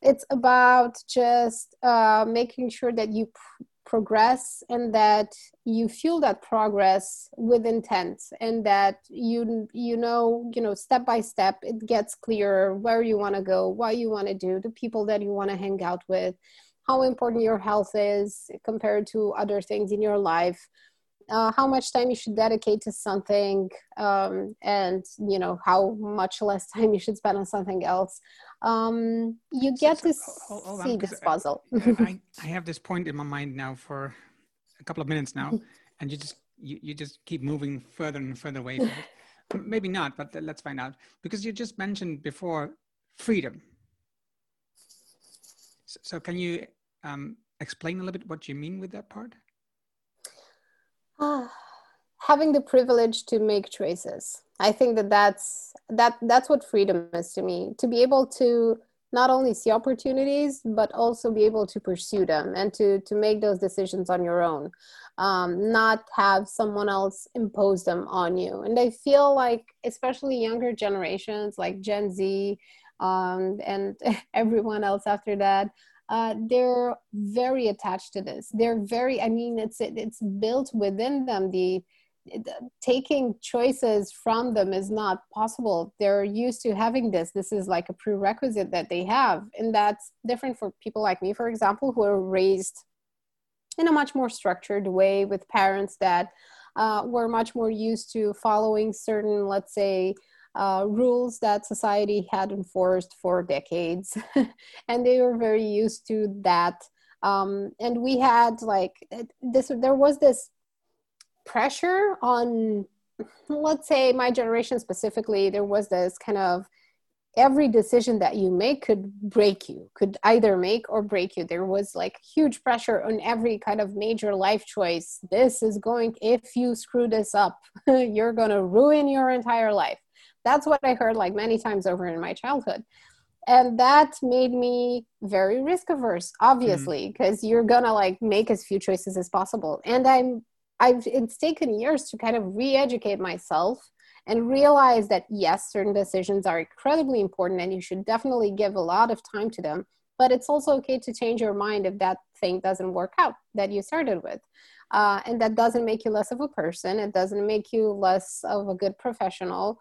It's about just uh, making sure that you pr- progress and that you feel that progress with intent and that you you know you know step by step it gets clearer where you want to go what you want to do the people that you want to hang out with how important your health is compared to other things in your life uh, how much time you should dedicate to something um, and you know how much less time you should spend on something else um, you get so, so, to hold, hold see on, this uh, puzzle. I, I have this point in my mind now for a couple of minutes now and you just you, you just keep moving further and further away from it. Maybe not but let's find out. Because you just mentioned before freedom. So, so can you um, explain a little bit what you mean with that part? Having the privilege to make choices i think that that's that that's what freedom is to me to be able to not only see opportunities but also be able to pursue them and to to make those decisions on your own um, not have someone else impose them on you and i feel like especially younger generations like gen z um, and everyone else after that uh, they're very attached to this. They're very, I mean, it's it's built within them. The, the taking choices from them is not possible. They're used to having this. This is like a prerequisite that they have, and that's different for people like me, for example, who are raised in a much more structured way with parents that uh, were much more used to following certain, let's say, uh, rules that society had enforced for decades and they were very used to that um, and we had like this there was this pressure on let's say my generation specifically there was this kind of every decision that you make could break you could either make or break you there was like huge pressure on every kind of major life choice this is going if you screw this up you're going to ruin your entire life that's what I heard like many times over in my childhood. And that made me very risk averse, obviously, because mm-hmm. you're gonna like make as few choices as possible. And I'm I've it's taken years to kind of re-educate myself and realize that yes, certain decisions are incredibly important and you should definitely give a lot of time to them. But it's also okay to change your mind if that thing doesn't work out that you started with. Uh, and that doesn't make you less of a person. It doesn't make you less of a good professional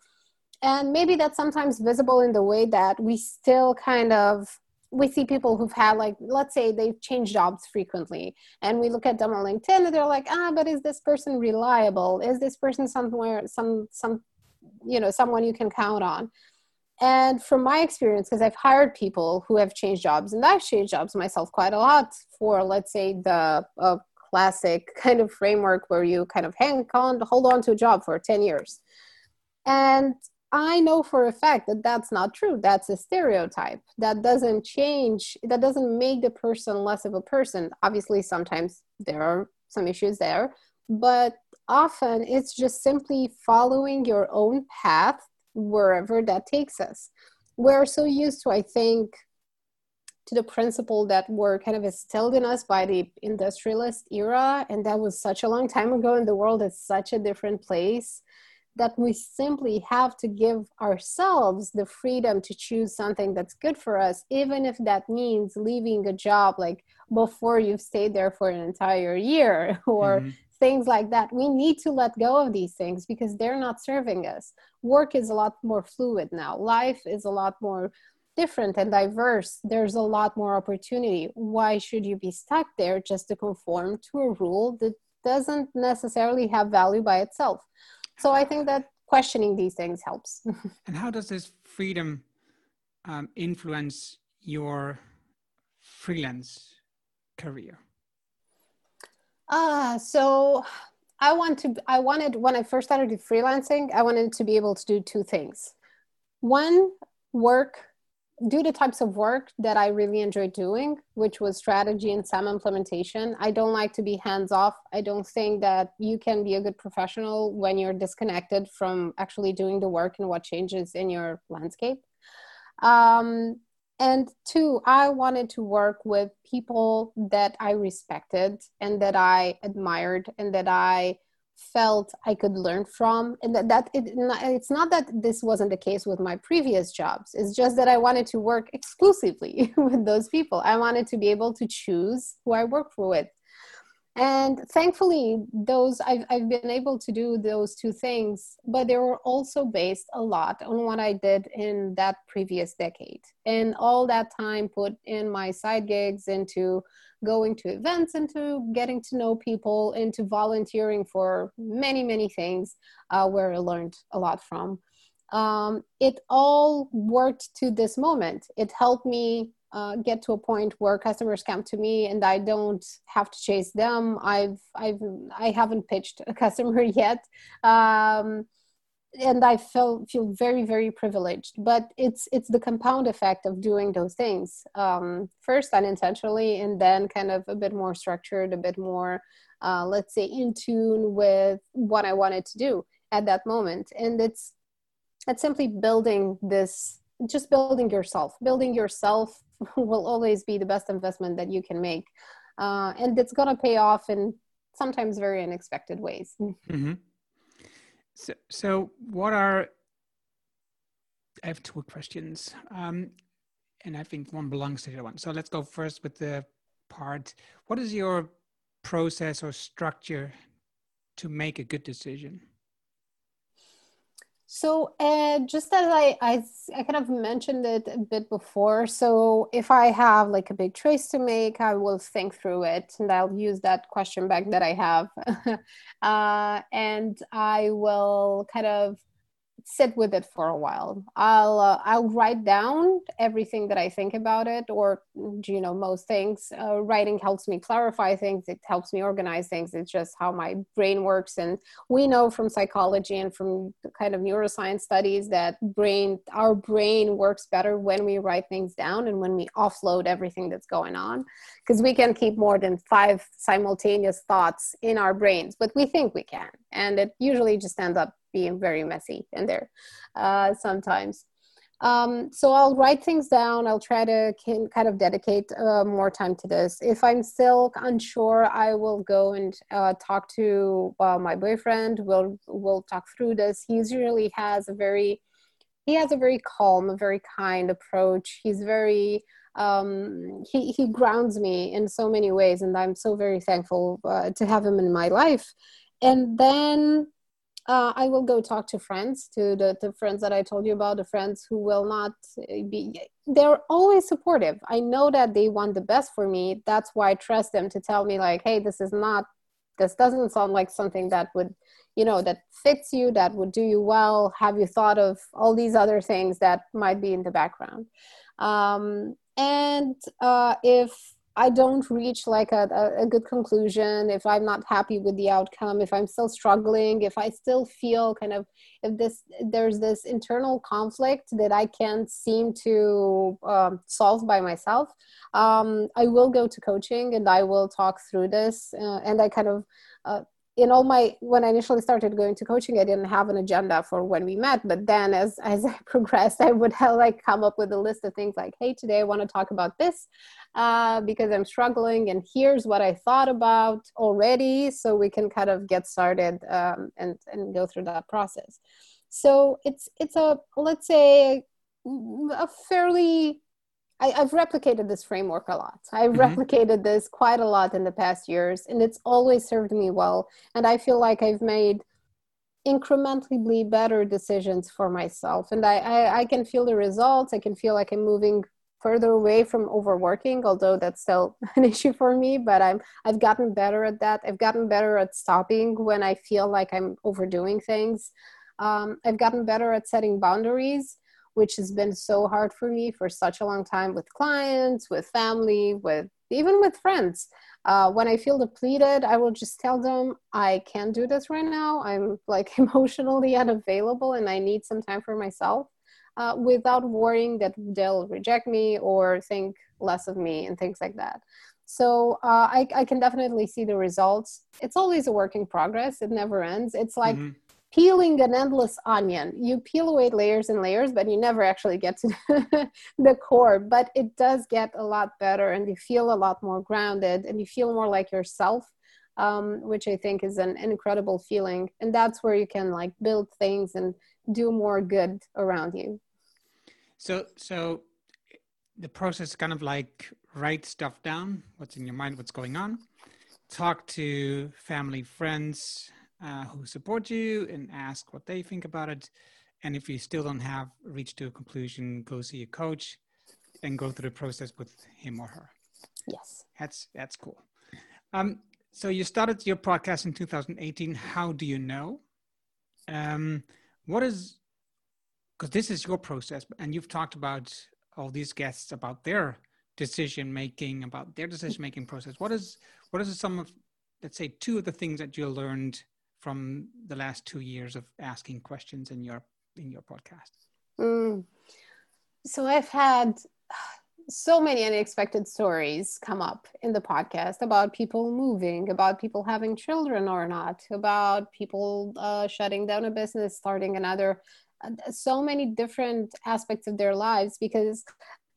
and maybe that's sometimes visible in the way that we still kind of we see people who've had like let's say they've changed jobs frequently and we look at them on linkedin and they're like ah but is this person reliable? Is this person somewhere some some you know someone you can count on? And from my experience because i've hired people who have changed jobs and i've changed jobs myself quite a lot for let's say the classic kind of framework where you kind of hang on hold on to a job for 10 years. And I know for a fact that that's not true. That's a stereotype. That doesn't change, that doesn't make the person less of a person. Obviously, sometimes there are some issues there, but often it's just simply following your own path wherever that takes us. We're so used to, I think, to the principle that were kind of instilled in us by the industrialist era, and that was such a long time ago, and the world is such a different place that we simply have to give ourselves the freedom to choose something that's good for us, even if that means leaving a job like before you've stayed there for an entire year or mm-hmm. things like that. We need to let go of these things because they're not serving us. Work is a lot more fluid now, life is a lot more different and diverse, there's a lot more opportunity. Why should you be stuck there just to conform to a rule that doesn't necessarily have value by itself? So I think that questioning these things helps. and how does this freedom um, influence your freelance career? Uh, so I want to I wanted when I first started freelancing, I wanted to be able to do two things. One, work do the types of work that I really enjoy doing, which was strategy and SAM implementation. I don't like to be hands off. I don't think that you can be a good professional when you're disconnected from actually doing the work and what changes in your landscape. Um, and two, I wanted to work with people that I respected and that I admired and that I felt I could learn from. And that, that it, it's not that this wasn't the case with my previous jobs. It's just that I wanted to work exclusively with those people. I wanted to be able to choose who I work with and thankfully those I've, I've been able to do those two things but they were also based a lot on what i did in that previous decade. And all that time put in my side gigs into going to events into getting to know people into volunteering for many many things uh, where i learned a lot from. Um, it all worked to this moment. It helped me uh, get to a point where customers come to me and I don't have to chase them. I've I've I haven't pitched a customer yet, um, and I feel feel very very privileged. But it's it's the compound effect of doing those things um, first unintentionally, and then kind of a bit more structured, a bit more, uh, let's say, in tune with what I wanted to do at that moment. And it's it's simply building this just building yourself building yourself will always be the best investment that you can make. Uh, and it's going to pay off in sometimes very unexpected ways. Mm-hmm. so, so what are i have two questions um, and i think one belongs to the other one. So let's go first with the part what is your process or structure to make a good decision so, uh, just as I, I, I kind of mentioned it a bit before. So, if I have like a big choice to make, I will think through it and I'll use that question bank that I have. uh, and I will kind of sit with it for a while. I'll uh, I'll write down everything that I think about it, or you know most things. Uh, writing helps me clarify things. It helps me organize things. It's just how my brain works, and we know from psychology and from kind of neuroscience studies that brain our brain works better when we write things down and when we offload everything that's going on, because we can keep more than five simultaneous thoughts in our brains, but we think we can, and it usually just ends up being very messy in there uh, sometimes. Um, so I'll write things down. I'll try to can, kind of dedicate uh, more time to this. If I'm still unsure, I will go and uh, talk to uh, my boyfriend. We'll we'll talk through this. He usually has a very he has a very calm, a very kind approach. He's very um, he he grounds me in so many ways, and I'm so very thankful uh, to have him in my life. And then uh, I will go talk to friends, to the, the friends that I told you about, the friends who will not be, they're always supportive. I know that they want the best for me. That's why I trust them to tell me, like, hey, this is not, this doesn't sound like something that would, you know, that fits you, that would do you well. Have you thought of all these other things that might be in the background? Um, and uh, if I don't reach like a, a, good conclusion, if I'm not happy with the outcome, if I'm still struggling, if I still feel kind of if this there's this internal conflict that I can't seem to um, solve by myself, um, I will go to coaching and I will talk through this. Uh, and I kind of uh, in all my when i initially started going to coaching i didn't have an agenda for when we met but then as as i progressed i would have like come up with a list of things like hey today i want to talk about this uh, because i'm struggling and here's what i thought about already so we can kind of get started um, and and go through that process. So it's it's a let's say a fairly I, have replicated this framework a lot. I've mm-hmm. replicated this quite a lot in the past years, and it's always served me well. And I feel like I've made incrementally better decisions for myself. And I, I, I can feel the results. I can feel like I'm moving further away from overworking, although that's still an issue for me. But I'm I've gotten better at that. I've gotten better at stopping when I feel like I'm overdoing things. Um, I've gotten better at setting boundaries which has been so hard for me for such a long time with clients, with family, with even with friends. Uh, when I feel depleted, I will just tell them I can't do this right now. I'm like emotionally unavailable and I need some time for myself uh, without worrying that they'll reject me or think less of me and things like that. So uh, I, I, can definitely see the results. It's always a work in progress, it never ends. It's like, mm-hmm peeling an endless onion. You peel away layers and layers, but you never actually get to the core. But it does get a lot better, and you feel a lot more grounded, and you feel more like yourself, um, which I think is an incredible feeling. And that's where you can like build things and do more good around you. So, so the process kind of like write stuff down, what's in your mind, what's going on, talk to family, friends, uh, who support you and ask what they think about it. And if you still don't have reached to a conclusion, go see a coach and go through the process with him or her. Yes, that's that's cool. Um, so you started your podcast in 2018. How do you know? Um, what is because this is your process, and you've talked about all these guests about their decision making, about their decision making process. What is what is some of let's say two of the things that you learned from the last two years of asking questions in your in your podcast? Mm. So I've had so many unexpected stories come up in the podcast about people moving, about people having children or not, about people uh, shutting down a business, starting another. So many different aspects of their lives because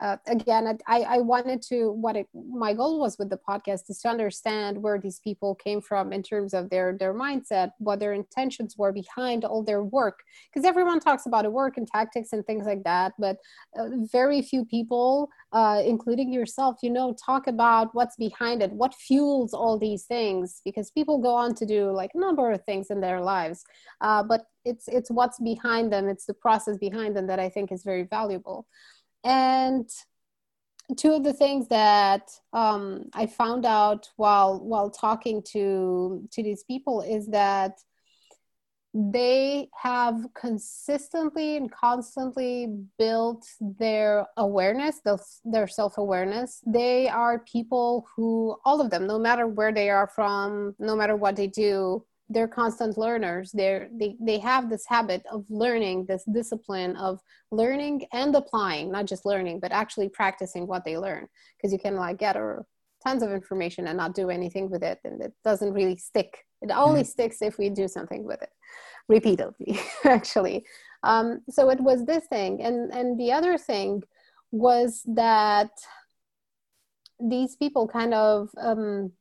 uh, again I, I wanted to what it, my goal was with the podcast is to understand where these people came from in terms of their their mindset what their intentions were behind all their work. Because everyone talks about work and tactics and things like that but uh, very few people uh, including yourself you know talk about what's behind it what fuels all these things because people go on to do like a number of things in their lives. Uh, but it's it's what's behind them it's the process behind them that i think is very valuable and two of the things that um, I found out while while talking to to these people is that they have consistently and constantly built their awareness their self-awareness. They are people who all of them no matter where they are from no matter what they do they're constant learners. They're they, they have this habit of learning this discipline of learning and applying not just learning but actually practicing what they learn. Because you can like get a, tons of information and not do anything with it and it doesn't really stick. It only mm-hmm. sticks if we do something with it repeatedly actually. Um, so it was this thing. And and the other thing was that these people kind of um,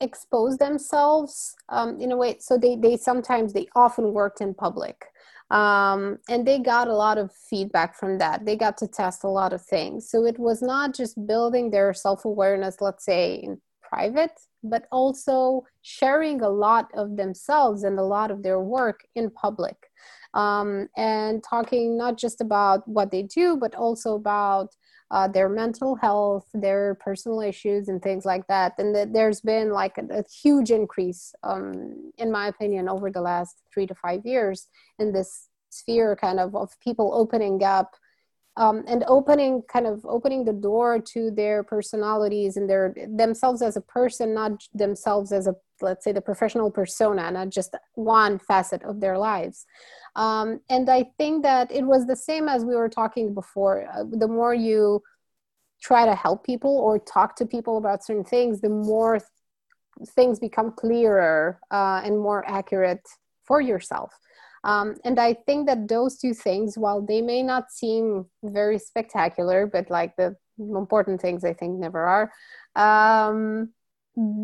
expose themselves um, in a way so they they sometimes they often worked in public. Um, and they got a lot of feedback from that. They got to test a lot of things. So it was not just building their self-awareness let's say in private but also sharing a lot of themselves and a lot of their work in public. Um, and talking not just about what they do but also about uh, their mental health, their personal issues, and things like that. And that there's been like a, a huge increase, um, in my opinion, over the last three to five years in this sphere kind of of people opening up um, and opening kind of opening the door to their personalities and their themselves as a person not themselves as a let's say the professional persona not just one facet of their lives. Um, and i think that it was the same as we were talking before. Uh, the more you try to help people or talk to people about certain things the more things become clearer uh, and more accurate for yourself. Um, and I think that those two things, while they may not seem very spectacular, but like the important things, I think never are, um,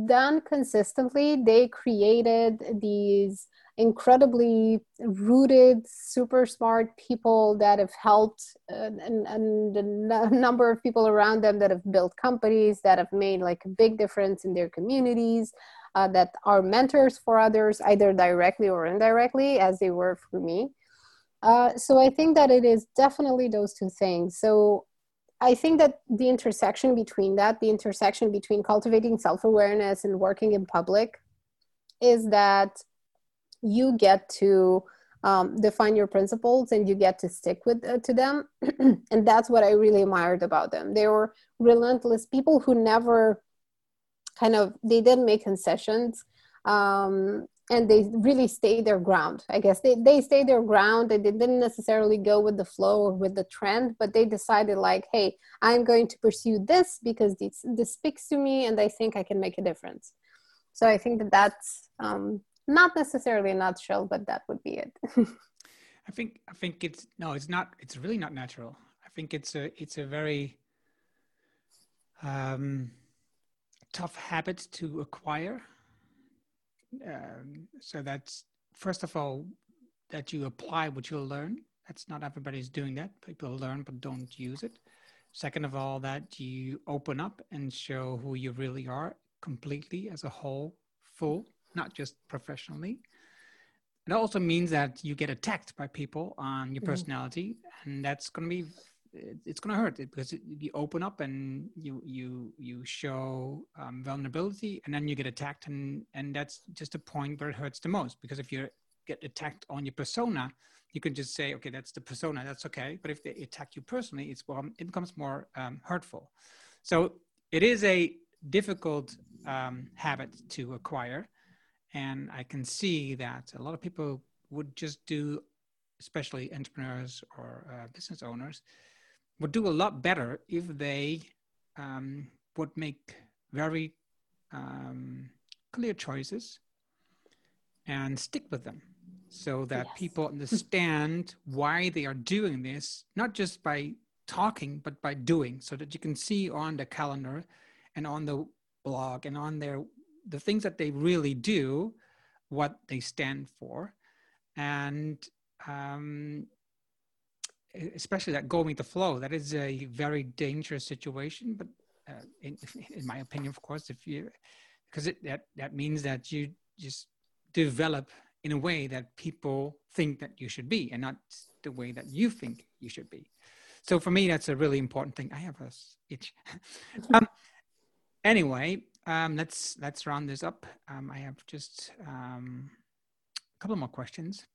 done consistently, they created these incredibly rooted, super smart people that have helped, uh, and, and a number of people around them that have built companies that have made like a big difference in their communities uh, that are mentors for others, either directly or indirectly, as they were for me. Uh, so I think that it is definitely those two things. So I think that the intersection between that, the intersection between cultivating self awareness and working in public, is that you get to um, define your principles and you get to stick with uh, to them. And that's what i really admired about them. They were relentless people who never kind of they didn't make concessions um, and they really stayed their ground i guess. They, they stayed their ground. They didn't necessarily go with the flow or with the trend but they decided like hey i'm going to pursue this because this, this speaks to me and i think i can make a difference. So i think that that's um, not necessarily a nutshell but that would be it. I think i think it's no it's not it's really not natural. I think it's a it's a very um tough habit to acquire. Um, so that's first of all that you apply what you learn. That's not everybody's doing that. People learn but don't use it. Second of all, that you open up and show who you really are completely as a whole, full, not just professionally. It also means that you get attacked by people on your mm-hmm. personality, and that's going to be it's going to hurt because you open up and you you you show um, vulnerability and then you get attacked and and that's just a point where it hurts the most because if you get attacked on your persona you can just say okay that's the persona that's okay but if they attack you personally it's well it becomes more um, hurtful. So it is a difficult um, habit to acquire and i can see that a lot of people would just do especially entrepreneurs or uh, business owners would do a lot better if they um, would make very um, clear choices and stick with them so that yes. people understand why they are doing this, not just by talking, but by doing, so that you can see on the calendar and on the blog and on their the things that they really do, what they stand for, and um, especially that going with the flow that is a very dangerous situation but uh, in, in my opinion of course if you because it that that means that you just develop in a way that people think that you should be and not the way that you think you should be. So for me that's a really important thing. I have a itch. Um, anyway um, let's let's round this up. Um, i have just um, a couple more questions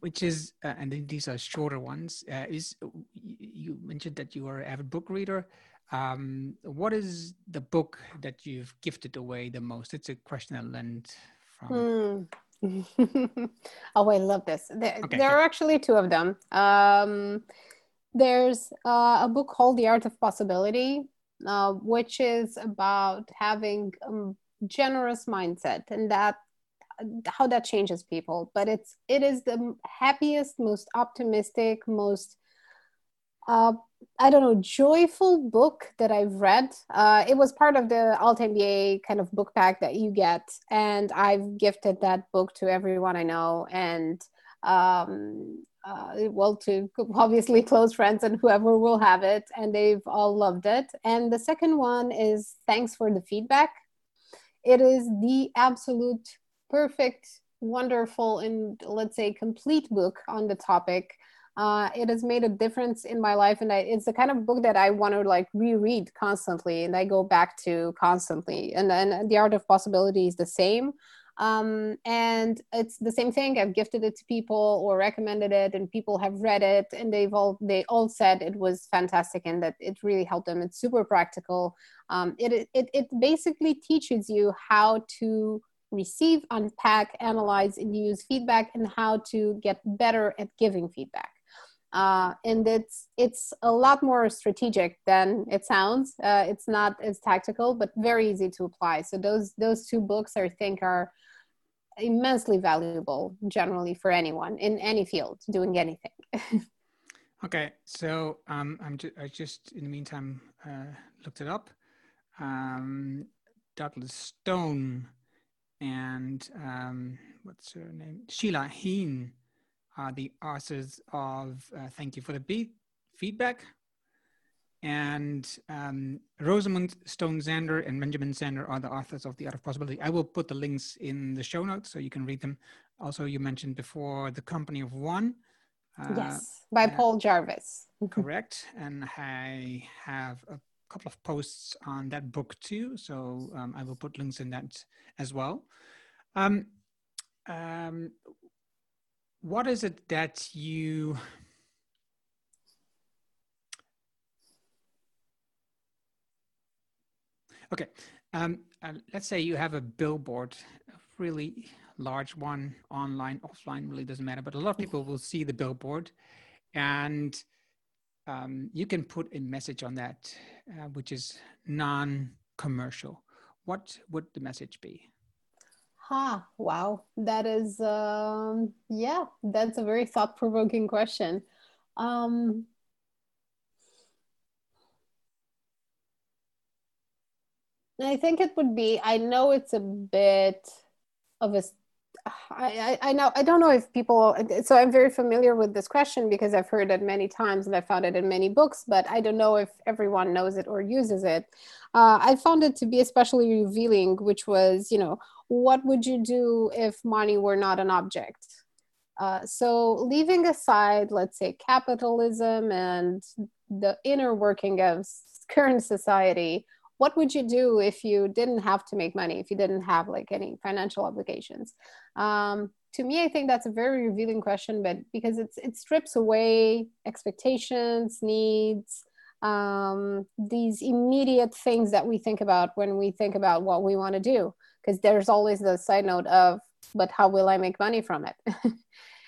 which is, uh, and these are shorter ones, uh, is you mentioned that you are an avid book reader. Um, what is the book that you've gifted away the most? It's a question I learned from. Hmm. oh, I love this. There, okay, there are actually two of them. Um, there's uh, a book called The Art of Possibility, uh, which is about having a generous mindset, and that how that changes people but it's it is the happiest most optimistic most uh, I don't know, joyful book that I've read. Uh, it was part of the altMBA kind of book pack that you get, and I've gifted that book to everyone I know, and um, uh, well, to obviously close friends and whoever will have it, and they've all loved it. And the second one is Thanks for the Feedback. It is the absolute perfect, wonderful, and let's say complete book on the topic. Uh, it has made a difference in my life, and I, it's the kind of book that I want to like reread constantly, and I go back to constantly. And then the art of possibility is the same. Um, and it's the same thing. I've gifted it to people or recommended it, and people have read it, and they've all they all said it was fantastic and that it really helped them. It's super practical. Um, it, it it basically teaches you how to receive, unpack, analyze, and use feedback and how to get better at giving feedback. uh, and it's it's a lot more strategic than it sounds. Uh, it's not as tactical, but very easy to apply. So those those two books, I think, are immensely valuable generally for anyone in any field doing anything. okay, so um, I'm ju- I just in the meantime uh, looked it up. Um, Douglas Stone and um, what's her name? Sheila Heen are the authors of uh, Thank You for the Beat Feedback. And um, Rosamund Stone Zander and Benjamin Zander are the authors of The Art of Possibility. I will put the links in the show notes so you can read them. Also, you mentioned before The Company of One. Uh, yes, by Paul Jarvis. correct. And I have a couple of posts on that book too. So um, I will put links in that as well. Um, um, what is it that you okay um, uh, let's say you have a billboard a really large one online offline really doesn't matter but a lot of people will see the billboard and um, you can put a message on that uh, which is non-commercial what would the message be Ha, wow. That is, um, yeah, that's a very thought provoking question. Um, I think it would be, I know it's a bit of a I, I, know I don't know if people so I'm very familiar with this question because I've heard it many times and I found it in many books, but I don't know if everyone knows it or uses it. Uh, I found it to be especially revealing, which was you know what would you do if money were not an object? Uh, so leaving aside, let's say capitalism and the inner working of current society, what would you do if you didn't have to make money if you didn't have like any financial obligations? Um, to me i think that's a very revealing question but because it's it strips away expectations needs um, these immediate things that we think about when we think about what we want to do. Because there's always the side note of but how will i make money from it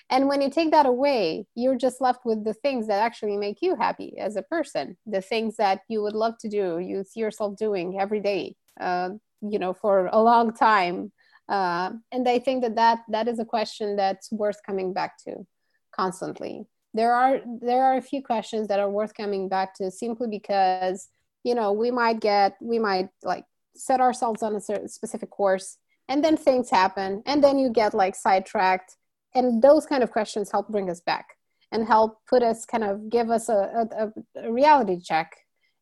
And when you take that away, you're just left with the things that actually make you happy as a person, the things that you would love to do, you see yourself doing every day, uh, you know, for a long time. Uh, and I think that, that that is a question that's worth coming back to constantly. There are there are a few questions that are worth coming back to simply because you know we might get we might like set ourselves on a certain specific course and then things happen and then you get like sidetracked and those kind of questions help bring us back and help put us kind of give us a, a, a, reality check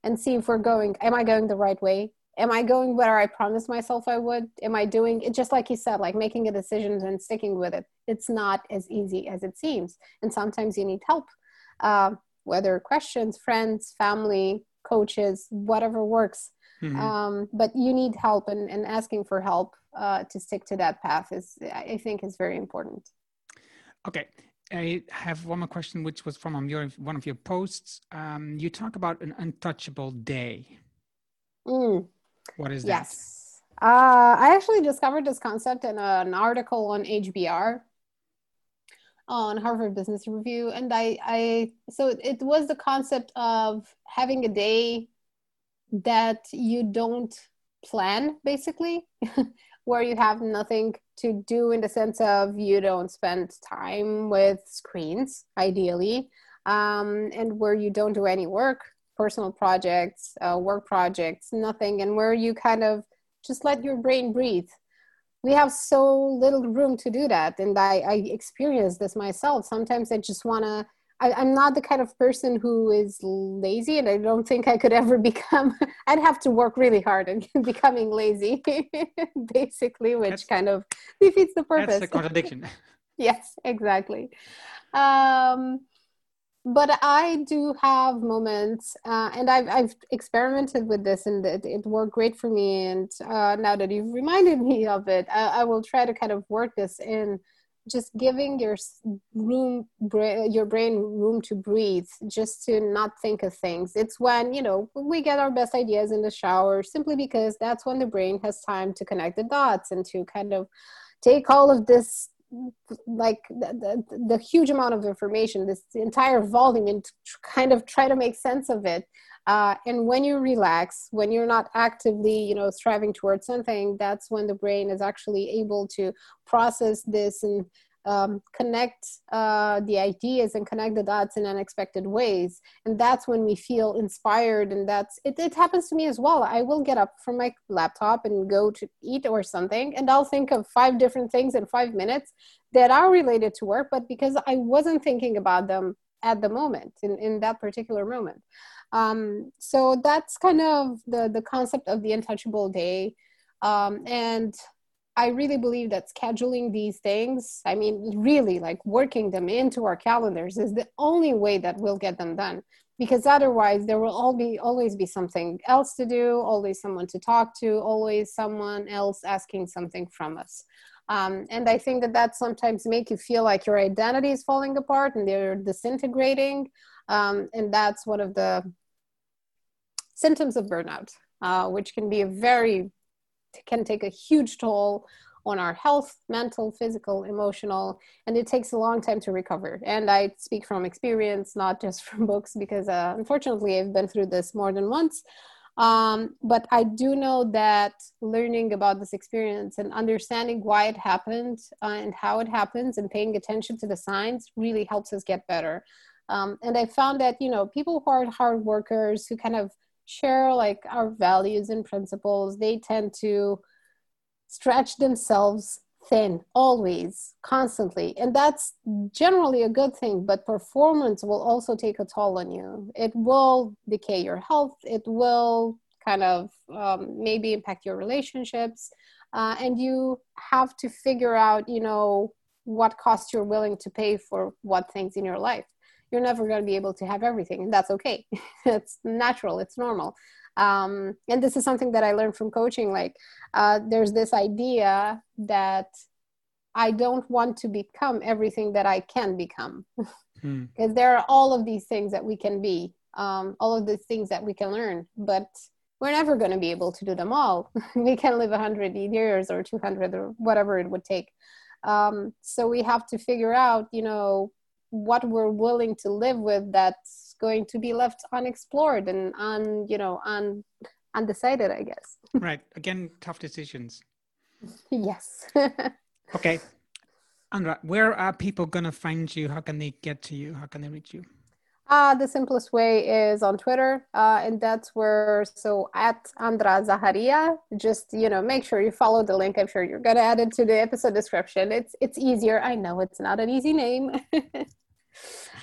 and see if we're going am i going the right way? Am i going where i promised myself i would? Am i doing it just like you said like making a decision and sticking with it. It's not as easy as it seems. And sometimes you need help uh, whether questions friends family coaches whatever works. Mm-hmm. um, but you need help and, and asking for help uh, to stick to that path is i think is very important Okay. I have one more question, which was from your one of your posts. Um, you talk about an untouchable day. Mm. What is that? Yes. Uh, I actually discovered this concept in a, an article on HBR on Harvard Business Review, and I, I so it was the concept of having a day that you don't plan, basically, where you have nothing to do in the sense of you don't spend time with screens ideally um, and where you don't do any work personal projects uh, work projects nothing and where you kind of just let your brain breathe. We have so little room to do that and i, I experience this myself. Sometimes i just want to I, am not the kind of person who is lazy, and I don't think I could ever become. I'd have to work really hard at becoming lazy, basically, which that's, kind of defeats the purpose. That's a contradiction. yes, exactly. Um, but I do have moments, uh, and I've, I've experimented with this, and it, it worked great for me. And uh, now that you've reminded me of it, I, I will try to kind of work this in just giving your room your brain room to breathe just to not think of things. It's when you know we get our best ideas in the shower simply because that's when the brain has time to connect the dots and to kind of take all of this like the, the, the, huge amount of information this entire volume and kind of try to make sense of it. Uh, and when you relax when you're not actively you know striving towards something that's when the brain is actually able to process this and um, connect uh, the ideas and connect the dots in unexpected ways. And that's when we feel inspired and that's it, it happens to me as well. I will get up from my laptop and go to eat or something and i'll think of five different things in five minutes that are related to work but because i wasn't thinking about them at the moment in, in that particular moment. Um, so that's kind of the the concept of the untouchable day. Um, and I really believe that scheduling these things, I mean, really like working them into our calendars is the only way that we'll get them done. Because otherwise, there will all be always be something else to do, always someone to talk to, always someone else asking something from us. Um, and I think that that sometimes make you feel like your identity is falling apart and they're disintegrating. Um, and that's one of the symptoms of burnout, uh, which can be a very can take a huge toll on our health, mental, physical, emotional, and it takes a long time to recover. And I speak from experience, not just from books, because uh, unfortunately I've been through this more than once. Um, but I do know that learning about this experience and understanding why it happened uh, and how it happens and paying attention to the signs really helps us get better. Um, and I found that, you know, people who are hard workers who kind of share like our values and principles they tend to stretch themselves thin always constantly. And that's generally a good thing but performance will also take a toll on you. It will decay your health. It will kind of um, maybe impact your relationships. Uh, and you have to figure out you know what cost you're willing to pay for what things in your life you're never going to be able to have everything and that's okay. It's natural it's normal. Um, and this is something that i learned from coaching like uh, there's this idea that i don't want to become everything that i can become. Because hmm. there are all of these things that we can be um, all of these things that we can learn but we're never going to be able to do them all. We can live 100 years or 200 or whatever it would take. Um, so we have to figure out you know what we're willing to live with that's going to be left unexplored and un you know un undecided i guess right again tough decisions yes okay andra where are people gonna find you how can they get to you how can they reach you uh, the simplest way is on Twitter, uh, and that's where, so at Andra Zaharia, just, you know, make sure you follow the link. I'm sure you're going to add it to the episode description. It's, it's easier. I know it's not an easy name.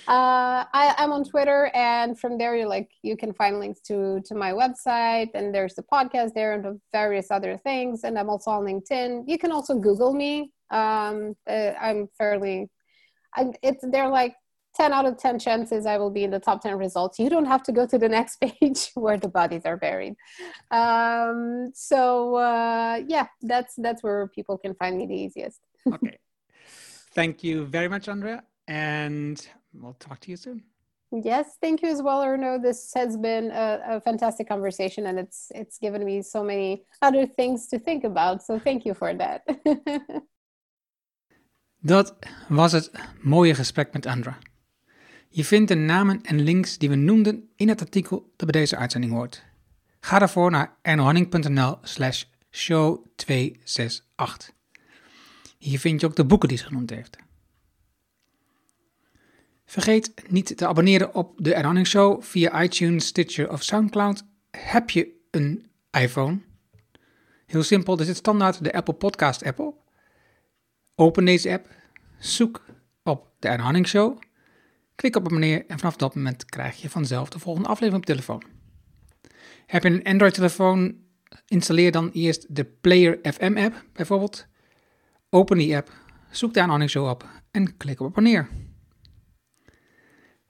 uh, I, am on Twitter, and from there, you like you can find links to to my website, and there's the podcast there, and various other things. And I'm also on LinkedIn. You can also Google me. Um, uh, I'm fairly, I, it's they're like 10 out of 10 chances I will be in the top 10 results. You don't have to go to the next page where the bodies are buried. Um, so uh, yeah, that's that's where people can find me the easiest. okay. Thank you very much, Andrea and we'll talk to you soon. Yes, thank you as well, Erno. This has been a, a, fantastic conversation, and it's it's given me so many other things to think about. So thank you for that. Dat was het mooie gesprek met Andra. Je vindt de namen en links die we noemden in het artikel dat bij deze uitzending hoort. Ga daarvoor naar ernohannink.nl slash show 268. Hier vind je ook de boeken die ze genoemd heeft. Vergeet niet te abonneren op de Erhanning Show via iTunes, Stitcher of Soundcloud. Heb je een iPhone? Heel simpel, er zit standaard de Apple Podcast app op. Open deze app, zoek op de Erhanning Show, klik op abonneer en vanaf dat moment krijg je vanzelf de volgende aflevering op telefoon. Heb je een Android-telefoon, installeer dan eerst de Player FM app bijvoorbeeld. Open die app, zoek de Erhanning Show op en klik op abonneer.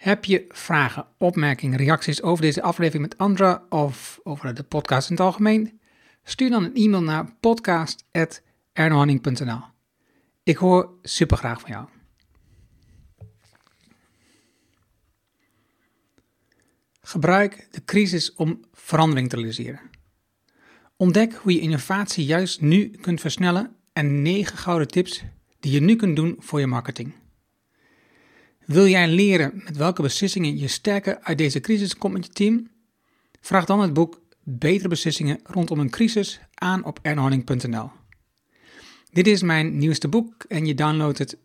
Heb je vragen, opmerkingen, reacties over deze aflevering met Andra of over de podcast in het algemeen? Stuur dan een e-mail naar podcast.ernohanning.nl. Ik hoor super graag van jou. Gebruik de crisis om verandering te realiseren. Ontdek hoe je innovatie juist nu kunt versnellen en 9 gouden tips die je nu kunt doen voor je marketing. Wil jij leren met welke beslissingen je sterker uit deze crisis komt met je team? Vraag dan het boek Betere beslissingen rondom een crisis aan op ernhoning.nl. Dit is mijn nieuwste boek en je downloadt het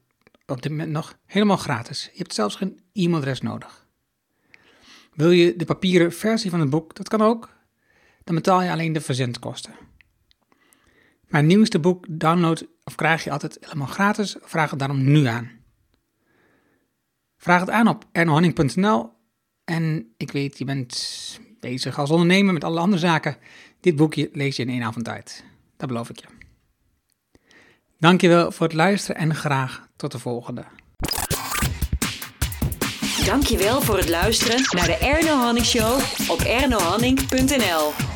op dit moment nog helemaal gratis. Je hebt zelfs geen e-mailadres nodig. Wil je de papieren versie van het boek? Dat kan ook. Dan betaal je alleen de verzendkosten. Mijn nieuwste boek download of krijg je altijd helemaal gratis. Vraag het daarom nu aan. Vraag het aan op ernohanning.nl. En ik weet, je bent bezig als ondernemer met alle andere zaken. Dit boekje lees je in één avond tijd. Dat beloof ik je. Dankjewel voor het luisteren en graag tot de volgende. Dankjewel voor het luisteren naar de Erno Hanning Show op ernohanning.nl.